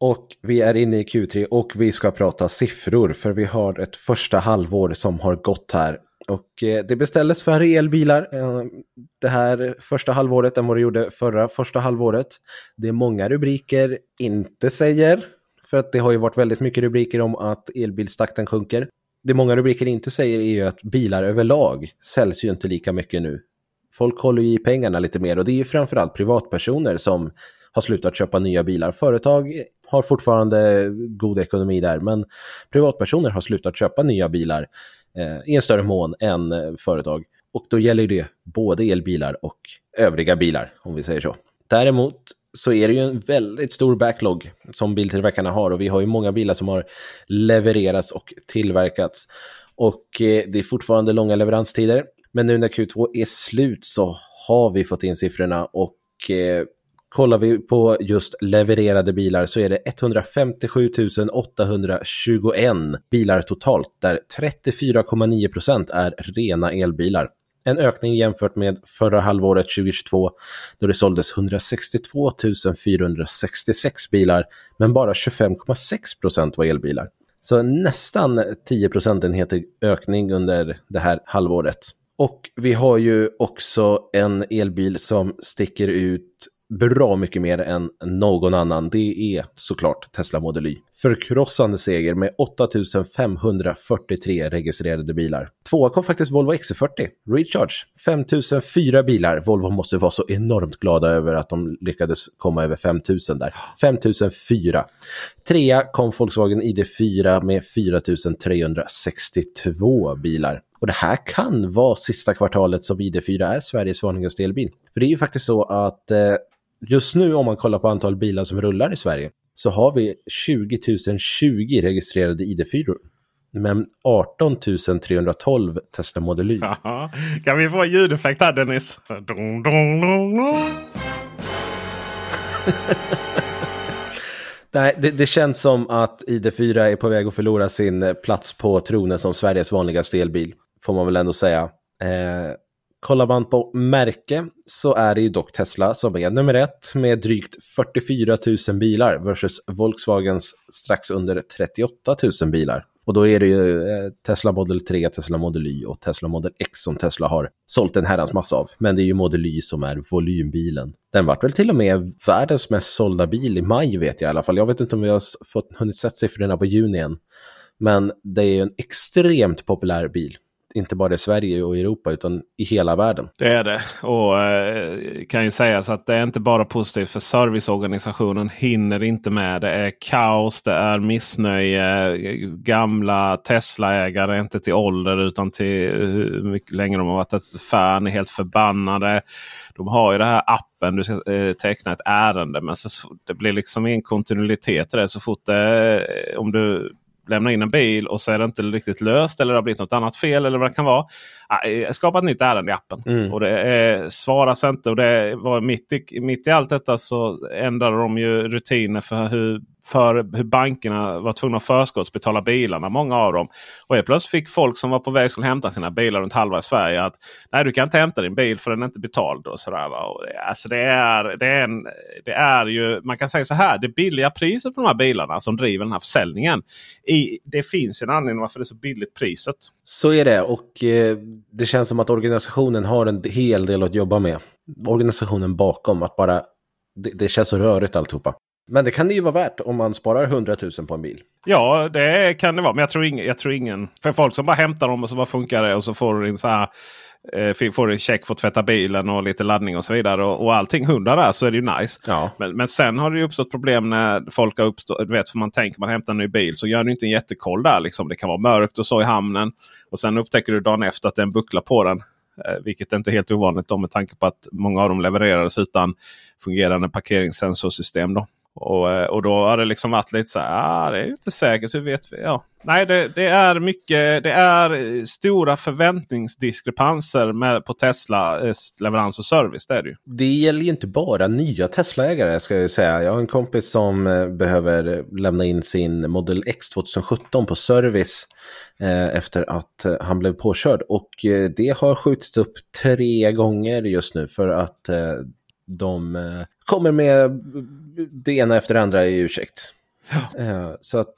Och vi är inne i Q3 och vi ska prata siffror för vi har ett första halvår som har gått här. Och eh, det beställdes färre elbilar eh, det här första halvåret än vad det gjorde förra första halvåret. Det är många rubriker inte säger, för att det har ju varit väldigt mycket rubriker om att elbilstakten sjunker. Det många rubriker inte säger är ju att bilar överlag säljs ju inte lika mycket nu. Folk håller ju i pengarna lite mer och det är ju framförallt privatpersoner som har slutat köpa nya bilar. Företag har fortfarande god ekonomi där, men privatpersoner har slutat köpa nya bilar eh, i en större mån än eh, företag. Och då gäller det både elbilar och övriga bilar, om vi säger så. Däremot så är det ju en väldigt stor backlog som biltillverkarna har och vi har ju många bilar som har levererats och tillverkats. Och eh, det är fortfarande långa leveranstider. Men nu när Q2 är slut så har vi fått in siffrorna och eh, kollar vi på just levererade bilar så är det 157 821 bilar totalt där 34,9 procent är rena elbilar. En ökning jämfört med förra halvåret 2022 då det såldes 162 466 bilar men bara 25,6 procent var elbilar. Så nästan 10 procentenheter ökning under det här halvåret. Och vi har ju också en elbil som sticker ut bra mycket mer än någon annan. Det är såklart Tesla Model Y. Förkrossande seger med 8543 registrerade bilar. Tvåa kom faktiskt Volvo XC40. Recharge, 5004 bilar. Volvo måste vara så enormt glada över att de lyckades komma över 5000 där. 5004. Trea kom Volkswagen ID4 med 4362 bilar. Och det här kan vara sista kvartalet som ID4 är Sveriges vanligaste elbil. För det är ju faktiskt så att eh, just nu om man kollar på antal bilar som rullar i Sverige så har vi 20 020 registrerade ID4. Men 18 312 Tesla Model Y. Kan vi få en ljudeffekt här Dennis? Dun, dun, dun, dun. Nej, det, det känns som att ID4 är på väg att förlora sin eh, plats på tronen som Sveriges vanligaste elbil. Får man väl ändå säga. Eh, kollar man på märke så är det ju dock Tesla som är nummer ett med drygt 44 000 bilar versus Volkswagens strax under 38 000 bilar. Och då är det ju eh, Tesla Model 3, Tesla Model Y och Tesla Model X som Tesla har sålt en herrans massa av. Men det är ju Model Y som är volymbilen. Den vart väl till och med världens mest sålda bil i maj vet jag i alla fall. Jag vet inte om vi har fått, hunnit sett siffrorna på juni än. Men det är ju en extremt populär bil. Inte bara i Sverige och Europa utan i hela världen. Det är det. Och eh, kan ju sägas att det är inte bara positivt för serviceorganisationen hinner inte med. Det är kaos, det är missnöje. Gamla Tesla-ägare, inte till ålder utan till hur mycket länge de har varit ett fan, är helt förbannade. De har ju det här appen, du ska eh, teckna ett ärende. Men så, det blir liksom en kontinuitet i det. Så fort det, om du lämnar in en bil och så är det inte riktigt löst eller det har blivit något annat fel eller vad det kan vara. Eh, skapa ett nytt ärende i appen. Mm. Och det eh, svaras inte. Och det var mitt i, mitt i allt detta så ändrade de ju rutiner för hur, för hur bankerna var tvungna att förskottsbetala bilarna. Många av dem. Och helt plötsligt fick folk som var på väg skulle hämta sina bilar runt halva Sverige att nej du kan inte hämta din bil för den är inte betald. Och sådär, va? Och det, alltså det, är, det, är en, det är ju, man kan säga så här, det billiga priset på de här bilarna som driver den här försäljningen. I, det finns en anledning varför det är så billigt priset. Så är det och eh, det känns som att organisationen har en hel del att jobba med. Organisationen bakom, att bara... Det, det känns så rörigt alltihopa. Men det kan det ju vara värt om man sparar 100 000 på en bil. Ja, det kan det vara. Men jag tror, ingen, jag tror ingen... För folk som bara hämtar dem och så bara funkar det och så får du en så här eh, får du en check för att tvätta bilen och lite laddning och så vidare. Och, och allting hundra där så är det ju nice. Ja. Men, men sen har det ju uppstått problem när folk har uppstått. Vet, för man tänker man hämtar en ny bil så gör du inte en jättekoll där. Liksom. Det kan vara mörkt och så i hamnen. Och sen upptäcker du dagen efter att det är en buckla på den. Eh, vilket inte är helt ovanligt då, med tanke på att många av dem levererades utan fungerande parkeringssensorsystem. Då. Och, eh, och då har det liksom varit lite så här. Ah, det är ju inte säkert. Hur vet vi? Ja. Nej, det, det, är mycket. Det är eh, stora förväntningsdiskrepanser med, på Tesla eh, leverans och service. Det är det ju. Det gäller ju inte bara nya Tesla-ägare ska jag säga. Jag har en kompis som eh, behöver lämna in sin Model X 2017 på service eh, efter att han blev påkörd. Och det har skjutits upp tre gånger just nu för att eh, de kommer med det ena efter det andra i ursäkt. Ja. Så att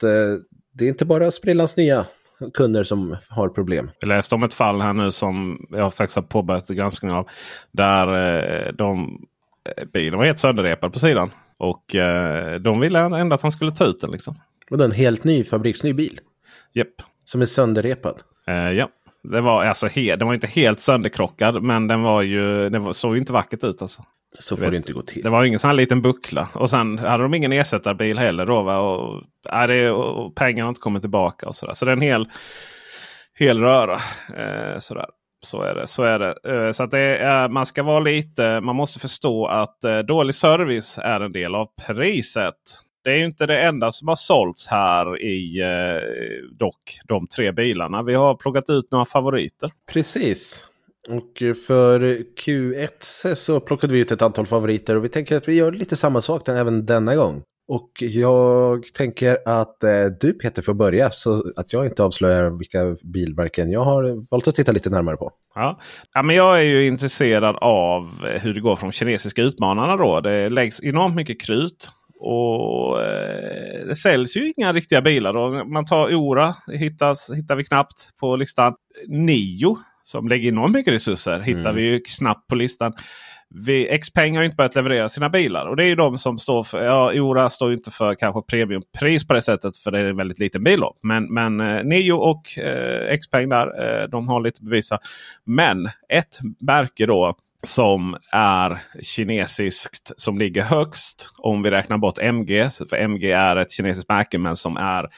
det är inte bara sprillans nya kunder som har problem. Jag läste om ett fall här nu som jag faktiskt har påbörjat granskning av. Där de, bilen var helt sönderrepad på sidan. Och de ville ändå att han skulle ta ut den. Liksom. Och en helt ny fabriksny bil? Japp. Som är sönderrepad? Uh, ja. Det var, alltså, he, den var inte helt sönderkrockad men den, var ju, den var, såg ju inte vackert ut. Alltså. Så får det inte gå till. Det var ingen sån här liten buckla. Och sen hade de ingen ersättarbil heller. Då, va? Och, ja, det, och pengarna har inte kommit tillbaka. och Så, där. så det är en hel, hel röra. Eh, sådär. Så är det. Så är det. Eh, så att det är, man ska vara lite. Man måste förstå att eh, dålig service är en del av priset. Det är inte det enda som har sålts här i eh, dock de tre bilarna. Vi har plockat ut några favoriter. Precis. Och eh, för Q1 så plockade vi ut ett antal favoriter och vi tänker att vi gör lite samma sak även denna gång. Och jag tänker att eh, du Peter får börja så att jag inte avslöjar vilka bilmärken jag har valt att titta lite närmare på. Ja. ja, men jag är ju intresserad av hur det går för de kinesiska utmanarna då. Det läggs enormt mycket krut och eh, Det säljs ju inga riktiga bilar. Då. Man tar Ora, hittas, hittar vi knappt på listan. Nio som lägger enormt mycket resurser hittar mm. vi ju knappt på listan. Vi, Xpeng har inte börjat leverera sina bilar. Och det är ju de som står för, ja Ora står ju inte för kanske premiumpris på det sättet för det är en väldigt liten bil. Då. Men, men eh, Nio och eh, Xpeng där, eh, de har lite bevisa. Men ett märke då som är kinesiskt som ligger högst. Om vi räknar bort MG. För MG är ett kinesiskt märke men som är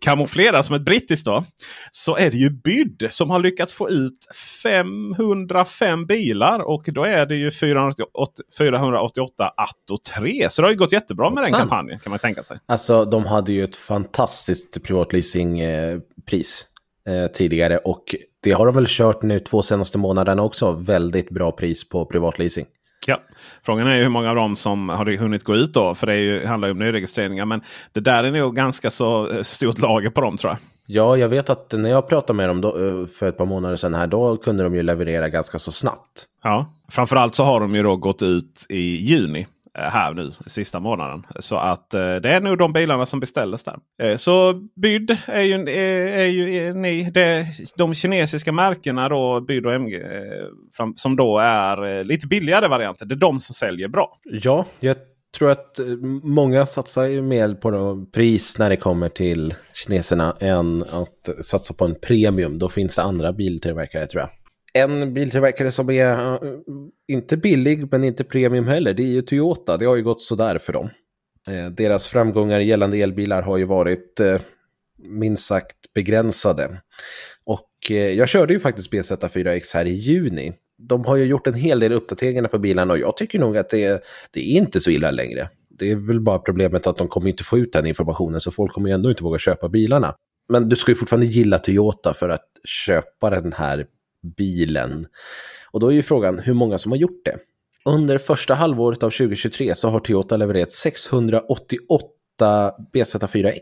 kamouflerad som ett brittiskt. Då, så är det ju Byd som har lyckats få ut 505 bilar. Och då är det ju 488, 488 Atto 3. Så det har ju gått jättebra med den kampanjen kan man tänka sig. Alltså de hade ju ett fantastiskt privatleasingpris eh, tidigare. Och det har de väl kört nu två senaste månaderna också. Väldigt bra pris på privatleasing. Ja, Frågan är ju hur många av dem som har hunnit gå ut då. För det ju, handlar ju om nyregistreringar. Men det där är nog ganska så eh, stort lager på dem tror jag. Ja, jag vet att när jag pratade med dem då, eh, för ett par månader sedan här, då kunde de ju leverera ganska så snabbt. Ja, framförallt så har de ju då gått ut i juni. Eh, här nu sista månaden. Så att eh, det är nog de bilarna som beställdes där. Eh, så Byd är ju, är, är ju eh, ni, det, de kinesiska märkena då Byd och MG som då är lite billigare varianter. Det är de som säljer bra. Ja, jag tror att många satsar ju mer på pris när det kommer till kineserna än att satsa på en premium. Då finns det andra biltillverkare tror jag. En biltillverkare som är eh, inte billig men inte premium heller, det är ju Toyota. Det har ju gått sådär för dem. Eh, deras framgångar gällande elbilar har ju varit eh, minst sagt begränsade. Och jag körde ju faktiskt BZ4X här i juni. De har ju gjort en hel del uppdateringar på bilarna och jag tycker nog att det, det är inte så illa längre. Det är väl bara problemet att de kommer inte få ut den informationen så folk kommer ju ändå inte våga köpa bilarna. Men du ska ju fortfarande gilla Toyota för att köpa den här bilen. Och då är ju frågan hur många som har gjort det. Under första halvåret av 2023 så har Toyota levererat 688 BZ4X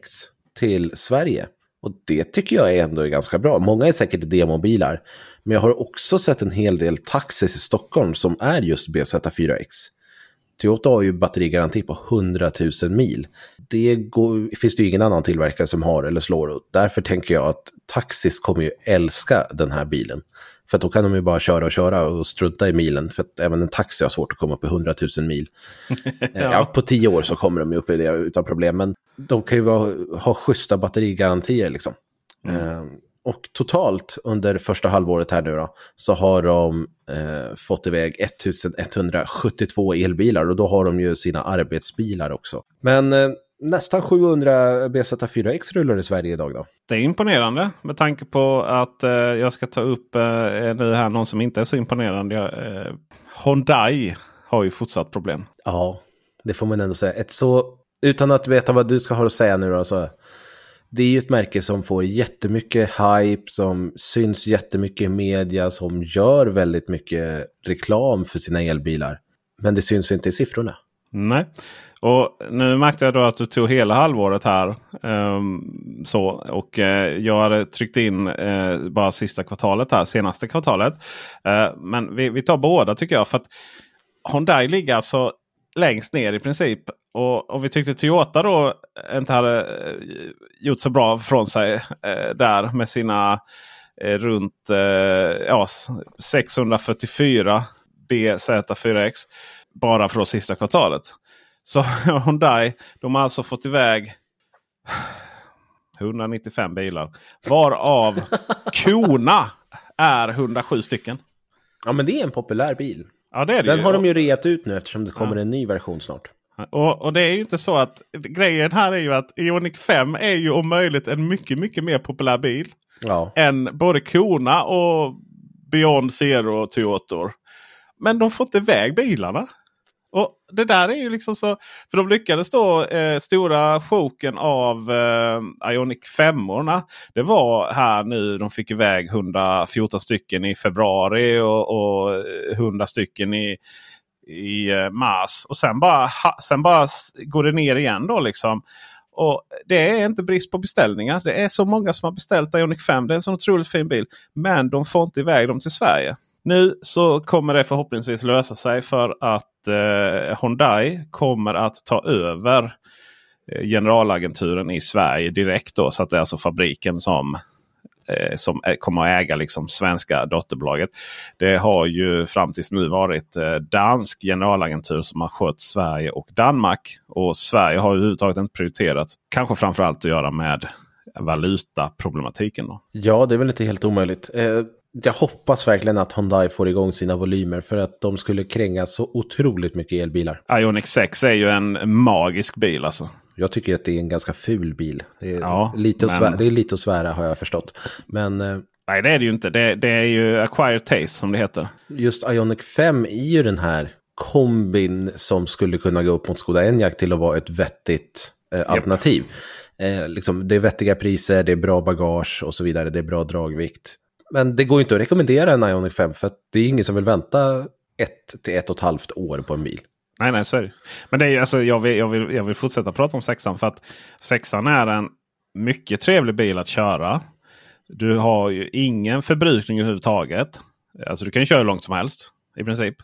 till Sverige. Och det tycker jag ändå är ganska bra. Många är säkert demobilar. Men jag har också sett en hel del taxis i Stockholm som är just BZ4X. Toyota har ju batterigaranti på 100 000 mil. Det går, finns det ju ingen annan tillverkare som har eller slår. Därför tänker jag att Taxis kommer ju älska den här bilen. För då kan de ju bara köra och köra och strunta i milen. För att även en taxi har svårt att komma upp i 100 000 mil. ja. ja. på tio år så kommer de ju upp i det utan problem. Men de kan ju vara, ha schyssta batterigarantier liksom. Mm. Och totalt under första halvåret här nu då, så har de eh, fått iväg 1172 elbilar och då har de ju sina arbetsbilar också. Men eh, nästan 700 BZ4X rullar i Sverige idag då. Det är imponerande med tanke på att eh, jag ska ta upp eh, nu här någon som inte är så imponerande. Eh, Hyundai har ju fortsatt problem. Ja, det får man ändå säga. Ett så, utan att veta vad du ska ha att säga nu då, så det är ju ett märke som får jättemycket hype, som syns jättemycket i media, som gör väldigt mycket reklam för sina elbilar. Men det syns inte i siffrorna. Nej, och nu märkte jag då att du tog hela halvåret här. Um, så, och uh, jag hade tryckt in uh, bara sista kvartalet här, senaste kvartalet. Uh, men vi, vi tar båda tycker jag. För att Hyundai ligger alltså längst ner i princip. Och, och vi tyckte Toyota då inte hade gjort så bra från sig där med sina runt ja, 644 BZ4X. Bara det sista kvartalet. Så Hyundai de har alltså fått iväg 195 bilar. Varav Kona är 107 stycken. Ja men det är en populär bil. Ja, det är det Den ju. har de ju reat ut nu eftersom det kommer ja. en ny version snart. Och, och, det är ju inte så att grejen här är ju att Ioniq 5 är ju om möjligt en mycket mycket mer populär bil. Ja. Än både Kona och Beyond Zero Toyota. Men de får inte iväg bilarna. Och Det där är ju liksom så. För de lyckades då eh, stora sjoken av eh, Ionic 5orna. Det var här nu de fick iväg 114 stycken i februari och, och 100 stycken i, i eh, mars. Och sen bara, sen bara går det ner igen då liksom. Och Det är inte brist på beställningar. Det är så många som har beställt Ioniq 5. Det är en så otroligt fin bil. Men de får inte iväg dem till Sverige. Nu så kommer det förhoppningsvis lösa sig för att eh, Hyundai kommer att ta över eh, generalagenturen i Sverige direkt. Då, så att det är alltså fabriken som, eh, som kommer att äga liksom svenska dotterbolaget. Det har ju fram tills nu varit eh, dansk generalagentur som har skött Sverige och Danmark. Och Sverige har överhuvudtaget inte prioriterats. Kanske framförallt att göra med valutaproblematiken. Då. Ja, det är väl inte helt omöjligt. Eh, jag hoppas verkligen att Hyundai får igång sina volymer för att de skulle kränga så otroligt mycket elbilar. Ioniq 6 är ju en magisk bil alltså. Jag tycker att det är en ganska ful bil. Det är, ja, lite, men... svära, det är lite att svära har jag förstått. Men, eh, Nej det är det ju inte. Det, det, är ju acquired taste som det heter. Just Ioniq 5 är ju den här kombin som skulle kunna gå upp mot Skoda Enyaq till att vara ett vettigt eh, alternativ. Eh, liksom, det är vettiga priser, det är bra bagage och så vidare. Det är bra dragvikt. Men det går inte att rekommendera en Ioniq 5 för det är ingen som vill vänta ett till ett och ett halvt år på en bil. Nej, nej, så är det. Men det är, alltså, jag, vill, jag, vill, jag vill fortsätta prata om sexan för att sexan är en mycket trevlig bil att köra. Du har ju ingen förbrukning överhuvudtaget. Alltså du kan köra hur långt som helst i princip.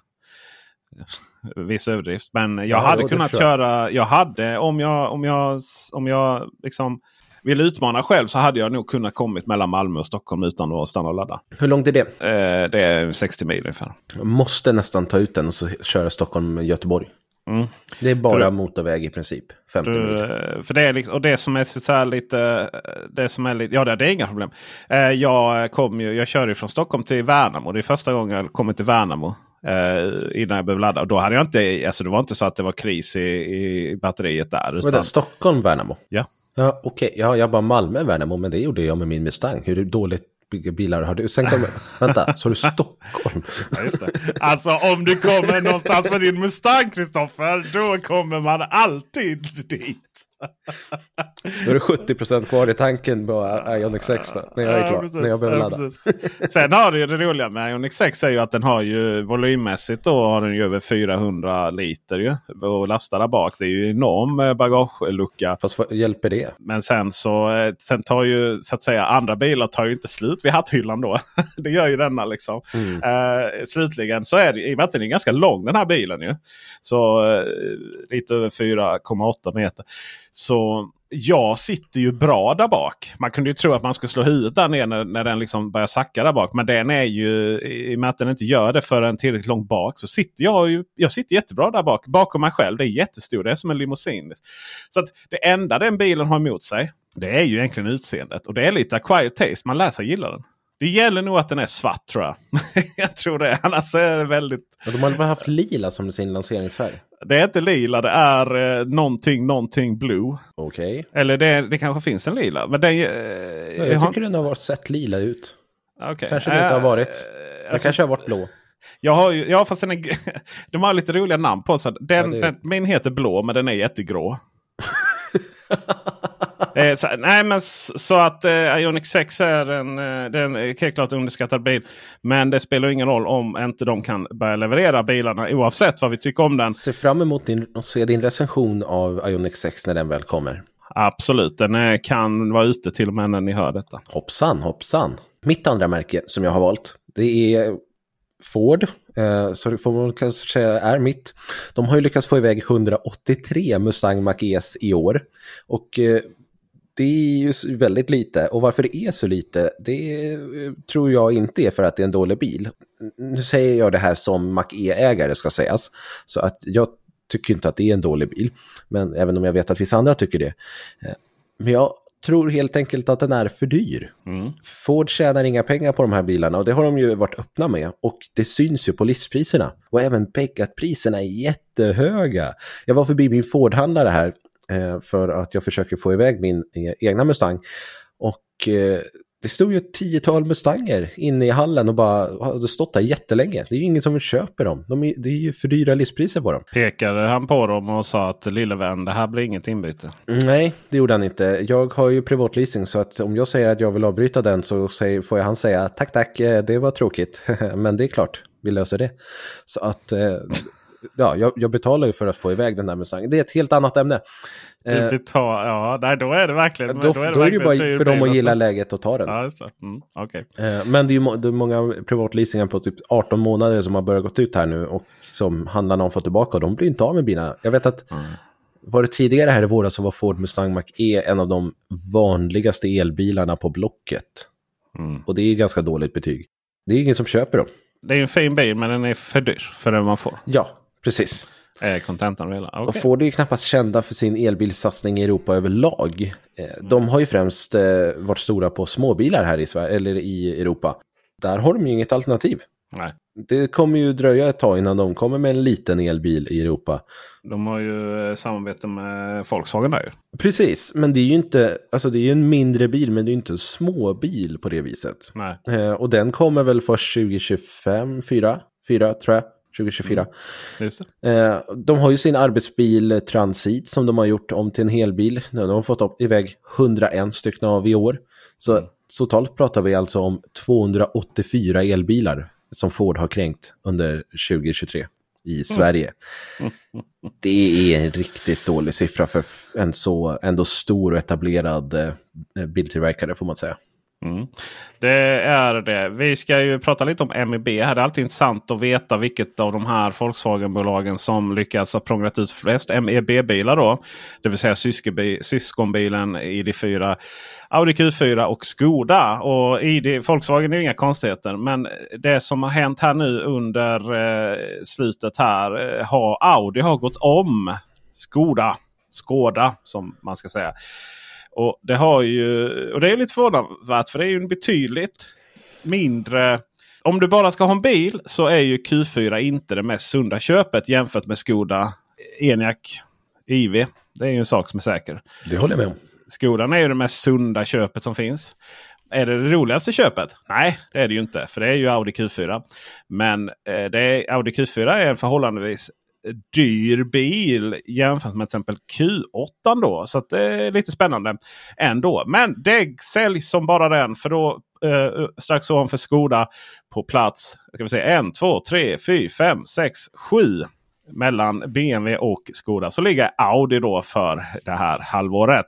Viss överdrift. Men jag ja, hade kunnat köra. Jag hade om jag, om jag, om jag liksom vill utmana själv så hade jag nog kunnat kommit mellan Malmö och Stockholm utan att stanna och ladda. Hur långt är det? Eh, det är 60 mil ungefär. Jag måste nästan ta ut den och så köra Stockholm-Göteborg. Mm. Det är bara För- motorväg i princip. 50 Du, mil. eh, för det är liksom, och det som är så här lite, det som är lite, ja det, det är inga problem. Eh, jag kom ju, jag kör ju från Stockholm till Värnamo. Det är första gången jag kommer till Värnamo. Eh, innan jag behöver ladda. Och då hade jag inte, alltså det var inte så att det var kris i, i batteriet där. Vänta, Utan, Stockholm, Värnamo? ja. Ja, okej. Ja, jag bara Malmö, Värnamo, men det gjorde jag med min Mustang. Hur dåligt bygga bilar har du? Sen kommer... Vänta, så du Stockholm? Ja. Alltså om du kommer någonstans med din Mustang Kristoffer. Då kommer man alltid dit. Då är det 70% kvar i tanken på Ioniq 6 då, när jag är Ja, klar. precis. när jag behöver Ja, ladda. Sen har du ju det roliga med Ioniq 6 är ju att den har ju volymmässigt då har den ju över 400 liter ju. Och lasta där bak. Det är ju enorm eh, bagagelucka. Fast vad hjälper det? Men sen så eh, sen tar ju så att säga andra bilar tar ju inte slut vid hatthyllan då. det gör ju denna liksom. Mm. Eh, slutligen så är det i och med att den är ganska lång den här bilen ju. Så eh, lite över 4,8 meter. Så jag sitter ju bra där bak. Man kunde ju tro att man skulle slå huvudet där nere när, när den liksom börjar sacka där bak. Men den är ju, i och med att den inte gör det förrän tillräckligt långt bak, så sitter jag ju jag sitter jättebra där bak. Bakom mig själv. Det är jättestor. Det är som en limousin. Så att det enda den bilen har emot sig, det är ju egentligen utseendet. Och det är lite acquired taste. Man lär sig gilla den. Det gäller nog att den är svart tror jag. jag tror det. Annars är det väldigt... Ja, de har väl haft lila som sin lanseringsfärg? Det är inte lila, det är eh, någonting, någonting blue. Okej. Eller det, det kanske finns en lila. Men den, eh, Ja, jag tycker den har varit sett lila ut. Okej. Kanske det inte har varit. Den alltså- kanske har varit blå. Jag har ju, ja, fast den är, de har lite roliga namn på sig. Den, Ja, den, min heter blå, men den är jättegrå. eh, så, nej, men s- så att eh, Ioniq 6 är en, eh, det är en eh, helt klart underskattad bil. Men det spelar ingen roll om inte de kan börja leverera bilarna oavsett vad vi tycker om den. Se fram emot din, att se din recension av Ioniq 6 när den väl kommer. Absolut, den kan vara ute till och med när ni hör detta. Hoppsan, hoppsan. Mitt andra märke som jag har valt, det är Ford. Eh, så det får man kanske säga är mitt. De har ju lyckats få iväg 183 Mustang Mach-Es i år. Och eh, det är ju väldigt lite. Och varför det är så lite, det eh, tror jag inte är för att det är en dålig bil. Nu säger jag det här som Mach-E-ägare ska sägas. Så att jag tycker inte att det är en dålig bil. Men även om jag vet att vissa andra tycker det. Eh, Men jag tror helt enkelt att den är för dyr. Ford tjänar inga pengar på de här bilarna och det har de ju varit öppna med. Och det syns ju på listpriserna. Och även att priserna är jättehöga. Jag var förbi min Ford-handlare här eh, för att jag försöker få iväg min eh, egna Mustang. Och eh, det stod ju ett tiotal Mustanger inne i hallen och bara hade stått där jättelänge. Det är ju ingen som köper dem. De är, det är ju för dyra listpriser på dem. Pekade han på dem och sa att lille vän, det här blir inget inbyte. Nej, det gjorde han inte. Jag har ju privatleasing så att om jag säger att jag vill avbryta den så får jag han säga tack tack, eh, det var tråkigt. Men det är klart, vi löser det. Så att, eh, ja, jag, jag betalar ju för att få iväg den där Mustangen. Det är ett helt annat ämne. Du Eh, betal, ja, nej, då är det verkligen... då, då är det ju verkligen bara dyr för dem att gilla alltså. läget och ta den. Ja, det. Mm, okej. Eh, Men det är ju det är många privatleasingar på typ 18 månader som har börjat gått ut här nu och som handlarna har fått tillbaka och de blir inte av med bilarna. Jag vet att var det tidigare här i våras så var Ford Mustang Mach-E en av de vanligaste elbilarna på Blocket. Mm. Och det är ganska dåligt betyg. Det är ingen som köper dem. Det är en fin bil men den är för dyr för den man får. Ja, precis. Är kontentan av det hela. Ford är ju knappast kända för sin elbilssatsning i Europa överlag. Eh, De har ju främst eh, varit stora på småbilar här i Sverige, eller i Europa. Där har de ju inget alternativ. Nej. Det kommer ju dröja ett tag innan de kommer med en liten elbil i Europa. De har ju eh, samarbete med Volkswagen där ju. Precis, men det är ju inte, alltså det är ju en mindre bil, men det är ju inte en småbil på det viset. Nej. Eh, och den kommer väl först 2025, 4, 4 tror jag, 2024. Just det. Eh, de har ju sin arbetsbil eh, Transit som de har gjort om till en helbil. De har fått upp iväg 101 stycken av i år. Så totalt pratar vi alltså om 284 elbilar som Ford har kränkt under 2023 i Sverige. Det är en riktigt dålig siffra för en så ändå stor och etablerad eh, biltillverkare får man säga. Mm. Det är det. Vi ska ju prata lite om MEB här. Det är alltid intressant att veta vilket av de här Volkswagen-bolagen som lyckats ha prånglat ut flest MEB-bilar. då. Det vill säga syskonbilen ID4, Audi Q4 och Skoda. Och ID, Volkswagen är ju inga konstigheter. Men det som har hänt här nu under eh, slutet här. Eh, har Audi har gått om Skoda. Skoda som man ska säga. Och det, har ju, och det är lite förvånansvärt för det är ju en betydligt mindre... Om du bara ska ha en bil så är ju Q4 inte det mest sunda köpet jämfört med Skoda Enyaq IV. Det är ju en sak som är säker. Det håller jag med om. Skodan är ju det mest sunda köpet som finns. Är det det roligaste köpet? Nej, det är det ju inte. För det är ju Audi Q4. Men eh, det är, Audi Q4 är en förhållandevis dyr bil jämfört med till exempel Q8. Då. Så det är lite spännande ändå. Men det säljs som bara den. För då eh, strax ovanför Skoda på plats ska vi säga, 1, 2, 3, 4, 5, 6, 7 mellan BMW och Skoda så ligger Audi då för det här halvåret.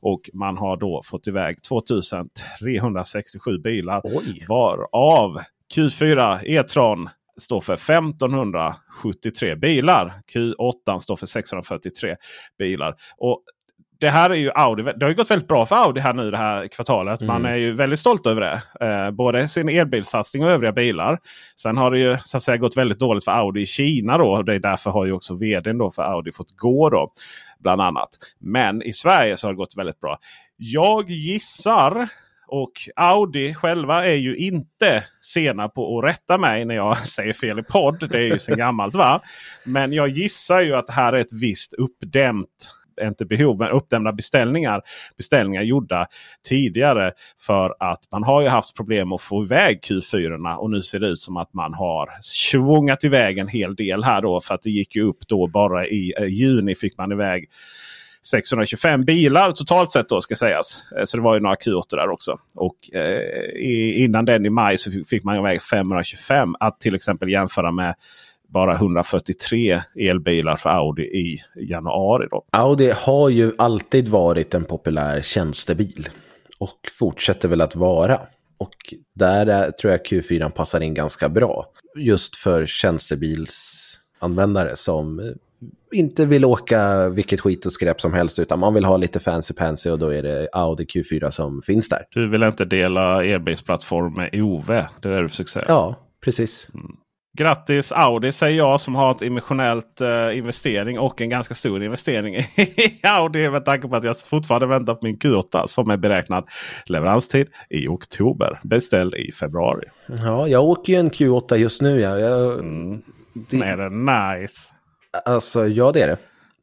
Och man har då fått iväg 2367 bilar. Oj. Varav Q4 E-tron står för 1573 bilar. Q8 står för 643 bilar. Och det här är ju Audi. Det har gått väldigt bra för Audi här nu det här kvartalet. Mm. Man är ju väldigt stolt över det. Eh, både sin elbilsatsning och övriga bilar. Sen har det ju så att säga gått väldigt dåligt för Audi i Kina. Då. Det är därför har ju också vdn då för Audi fått gå. då Bland annat. Men i Sverige så har det gått väldigt bra. Jag gissar och Audi själva är ju inte sena på att rätta mig när jag säger fel i podd. Det är ju sedan gammalt va. Men jag gissar ju att det här är ett visst uppdämt inte behov, men uppdämda beställningar. Beställningar gjorda tidigare. För att man har ju haft problem att få iväg Q4. Och nu ser det ut som att man har svungat iväg en hel del här då. För att det gick ju upp då bara i eh, juni fick man iväg 625 bilar totalt sett då ska sägas. Eh, så det var ju några Q8 där också. Och eh, innan den i maj så fick man iväg 525. Att till exempel jämföra med bara 143 elbilar för Audi i januari. Då. Audi har ju alltid varit en populär tjänstebil. Och fortsätter väl att vara. Och där är, tror jag Q4 passar in ganska bra. Just för tjänstebilsanvändare som inte vill åka vilket skit och skräp som helst utan man vill ha lite fancy pansy och då är det Audi Q4 som finns där. Du vill inte dela elbilsplattform med OV? Det är det du försöker säga? Ja, precis. Mm. Grattis Audi säger jag som har ett emotionellt uh, investering och en ganska stor investering i Audi. Med tanke på att jag fortfarande väntar på min Q8 som är beräknad leveranstid i oktober. Beställd i februari. Ja, jag åker ju en Q8 just nu. Ja. Jag, mm. det... Är det nice? Alltså, ja det är det.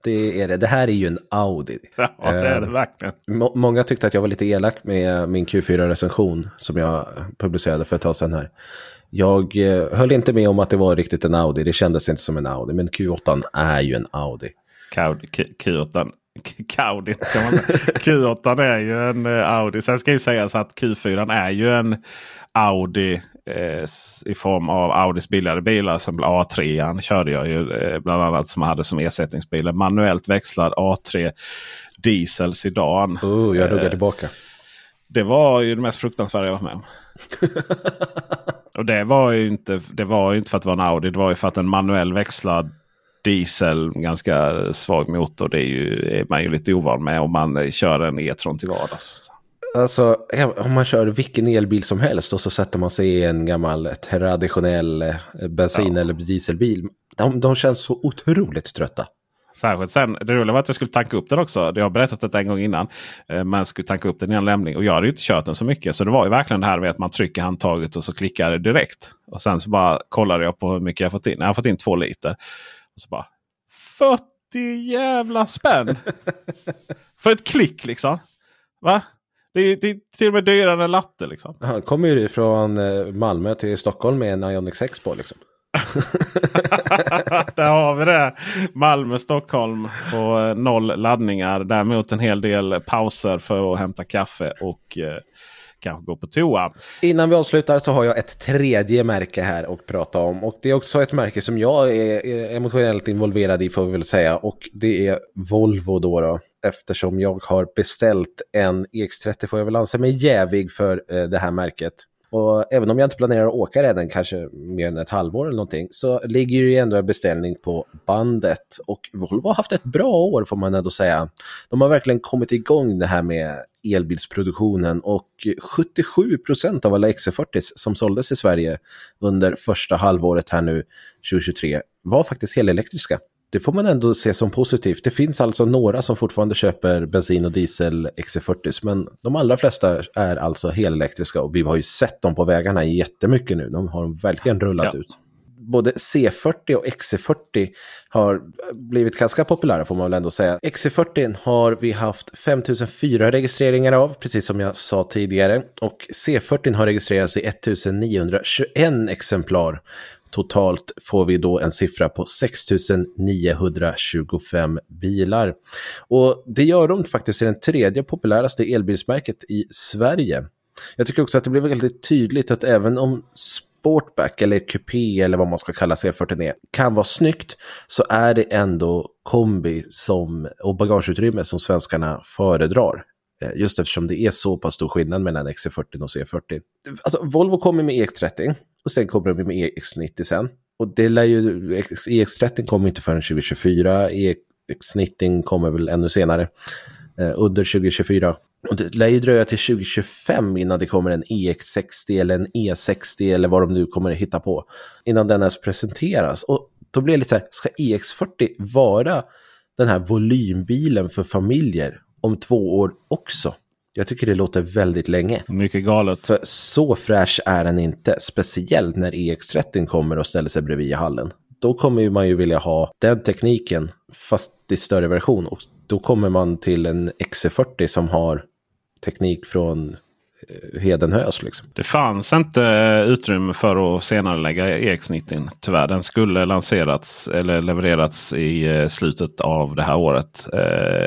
Det är det. Det här är ju en Audi. Ja, det är det eh, verkligen. Må många tyckte att jag var lite elak med min Q4-recension som jag publicerade för ett tag sedan här. Jag eh, höll inte med om att det var riktigt en Audi. Det kändes inte som en Audi. Men Q8 är ju en Audi. Q8 Kaudi, kan man Q8 är ju en eh, Audi. Sen ska ju sägas att Q4 är ju en Audi eh, i form av Audis billigare bilar. Som A3 körde jag ju eh, bland annat som hade som ersättningsbil. Manuellt växlad A3 diesel sedan. Oh, jag ruggar eh, tillbaka. Det var ju det mest fruktansvärda jag varit med om. Och det var, ju inte, det var inte för att det var en Audi. Det var ju för att en manuell växlad diesel, ganska svag motor. Det är, ju, är man ju lite ovan med om man kör en E-tron till vardags. Alltså om man kör vilken elbil som helst och så sätter man sig i en gammal traditionell eh, bensin ja. eller dieselbil. De, de känns så otroligt trötta. Särskilt sen, det roliga var att jag skulle tanka upp den också. Jag har berättat detta en gång innan. Eh, man skulle tanka upp den innan lämning. Och jag hade ju inte kört den så mycket. Så det var ju verkligen det här med att man trycker handtaget och så klickar det direkt. Och sen så bara kollade jag på hur mycket jag fått in. Jag har fått in två liter. Och så bara 40 jävla spänn! För ett klick liksom. Va? Det är, det är till och med dyrare än latte liksom. Han kommer ju från eh, Malmö till Stockholm med en Ioniq 6 på liksom. Där har vi det. Malmö-Stockholm på eh, noll laddningar. Däremot en hel del pauser för att hämta kaffe och eh, kanske gå på toa. Innan vi avslutar så har jag ett tredje märke här att prata om. Och det är också ett märke som jag är emotionellt involverad i får vi väl säga. Och det är Volvo då. då eftersom jag har beställt en EX30 får jag väl anse mig jävig för eh, det här märket. Och även om jag inte planerar att åka redan, kanske mer än ett halvår eller någonting, så ligger ju ändå en beställning på bandet. Och Volvo har haft ett bra år får man ändå säga. De har verkligen kommit igång det här med elbilsproduktionen och 77 procent av alla XC40 som såldes i Sverige under första halvåret här nu 2023 var faktiskt helelektriska det får man ändå se som positivt. Det finns alltså några som fortfarande köper bensin och diesel XC40, men de allra flesta är alltså helelektriska och vi har ju sett dem på vägarna jättemycket nu. De har verkligen rullat ja. ut. Både C40 och XC40 har blivit ganska populära får man väl ändå säga. XC40 har vi haft 5004 registreringar av, precis som jag sa tidigare. Och C40 har registrerats i 1921 exemplar. Totalt får vi då en siffra på 6925 bilar. Och det gör de faktiskt till den tredje populäraste elbilsmärket i Sverige. Jag tycker också att det blir väldigt tydligt att även om Sportback eller kupé eller vad man ska kalla C40 kan vara snyggt så är det ändå kombi som, och bagageutrymme som svenskarna föredrar. Eh, just eftersom det är så pass stor skillnad mellan XC40 och C40. Alltså, Volvo kommer med EX30 och sen kommer de med EX90 sen. Och det lär ju, EX30 kommer inte förrän 2024, EX90 kommer väl ännu senare, eh, under 2024. Och det lär ju dröja till 2025 innan det kommer en EX60 eller en E60 eller vad de nu kommer att hitta på. Innan den ens presenteras. Och då blir det lite så här, ska EX40 vara den här volymbilen för familjer om två år också? Jag tycker det låter väldigt länge. Mycket galet. För så fräsch är den inte, speciellt när EX30 kommer och ställer sig bredvid i hallen. Då kommer man ju vilja ha den tekniken, fast i större version. Och då kommer man till en XC40 som har teknik från Hedenhös. Liksom. Det fanns inte eh, utrymme för att senare lägga EX90 tyvärr. Den skulle lanserats eller levererats i eh, slutet av det här året.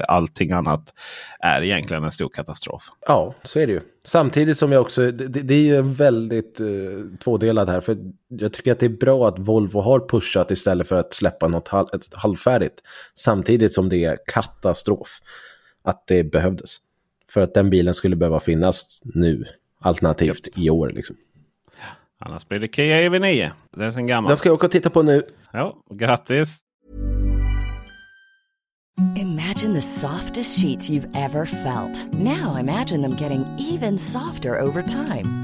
Allting annat är egentligen en stor katastrof. Ja, så är det ju. Samtidigt som jag också, det, det är ju väldigt uh, tvådelad här. För jag tycker att det är bra att Volvo har pushat istället för att släppa något halv, ett halvfärdigt. Samtidigt som det är katastrof att det behövdes. För att den bilen skulle behöva finnas nu. Alternativt yep. i år. Liksom. Annars blir det Kia EV9. Den är sen gammal. Den ska jag åka och titta på nu. Ja, grattis! Imagine the softest sheets you've ever felt. Now imagine them getting even softer over time.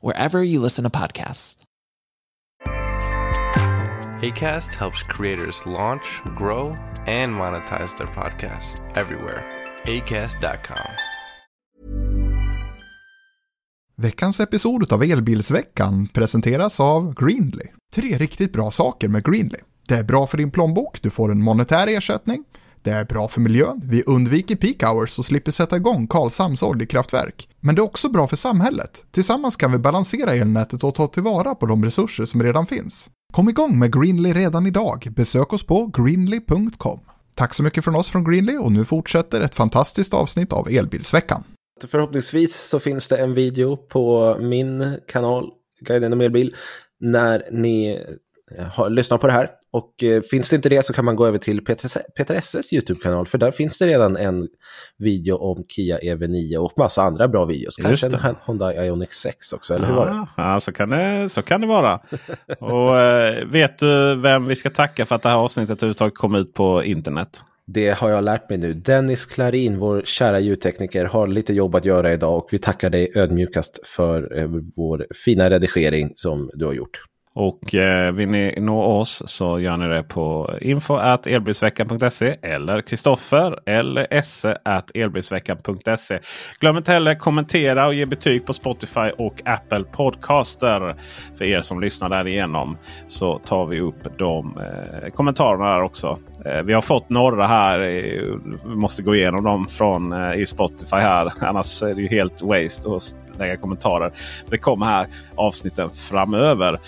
wherever you listen to podcasts. ACAST helps creators launch, grow, and monetize their podcasts everywhere. ACAST.com. Veckans episod av Elbilsveckan presenteras av Greenly. Tre riktigt bra saker med Greenly. Det är bra för din plånbok, du får en monetär ersättning. Det är bra för miljön, vi undviker peak hours och slipper sätta igång Karlshamns oljekraftverk. Men det är också bra för samhället. Tillsammans kan vi balansera elnätet och ta tillvara på de resurser som redan finns. Kom igång med Greenly redan idag. Besök oss på greenly.com. Tack så mycket från oss från Greenly och nu fortsätter ett fantastiskt avsnitt av Elbilsveckan. Förhoppningsvis så finns det en video på min kanal, Guiden om elbil, när ni ha, lyssna på det här. Och eh, finns det inte det så kan man gå över till Peter, Peter SS YouTube-kanal, för där finns det redan en video om Kia EV9 och massa andra bra videos. Kanske en Honda Ioniq 6 också, eller hur var det? Ja, så kan det, så kan det vara. och eh, vet du vem vi ska tacka för att det här avsnittet överhuvudtaget kom ut på internet? Det har jag lärt mig nu. Dennis Klarin, vår kära ljudtekniker, har lite jobb att göra idag och vi tackar dig ödmjukast för eh, vår fina redigering som du har gjort. Och eh, vill ni nå oss så gör ni det på info elbilsveckan.se eller Kristoffer eller esse elbilsveckan.se. Glöm inte heller kommentera och ge betyg på Spotify och Apple Podcaster. För er som lyssnar därigenom så tar vi upp de eh, kommentarerna där också. Eh, vi har fått några här. Eh, vi måste gå igenom dem från eh, i Spotify här. Annars är det ju helt waste att lägga kommentarer. Det kommer här avsnitten framöver.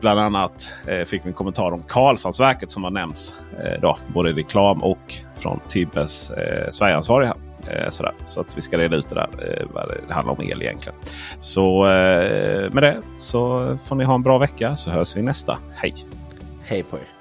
Bland annat eh, fick vi en kommentar om Karlshamnsverket som har nämnts eh, då, både i reklam och från Tibbes eh, Sverigeansvariga. Eh, sådär. Så att vi ska reda ut det där. Eh, vad det handlar om el egentligen. Så eh, med det så får ni ha en bra vecka så hörs vi nästa. Hej! Hej på er!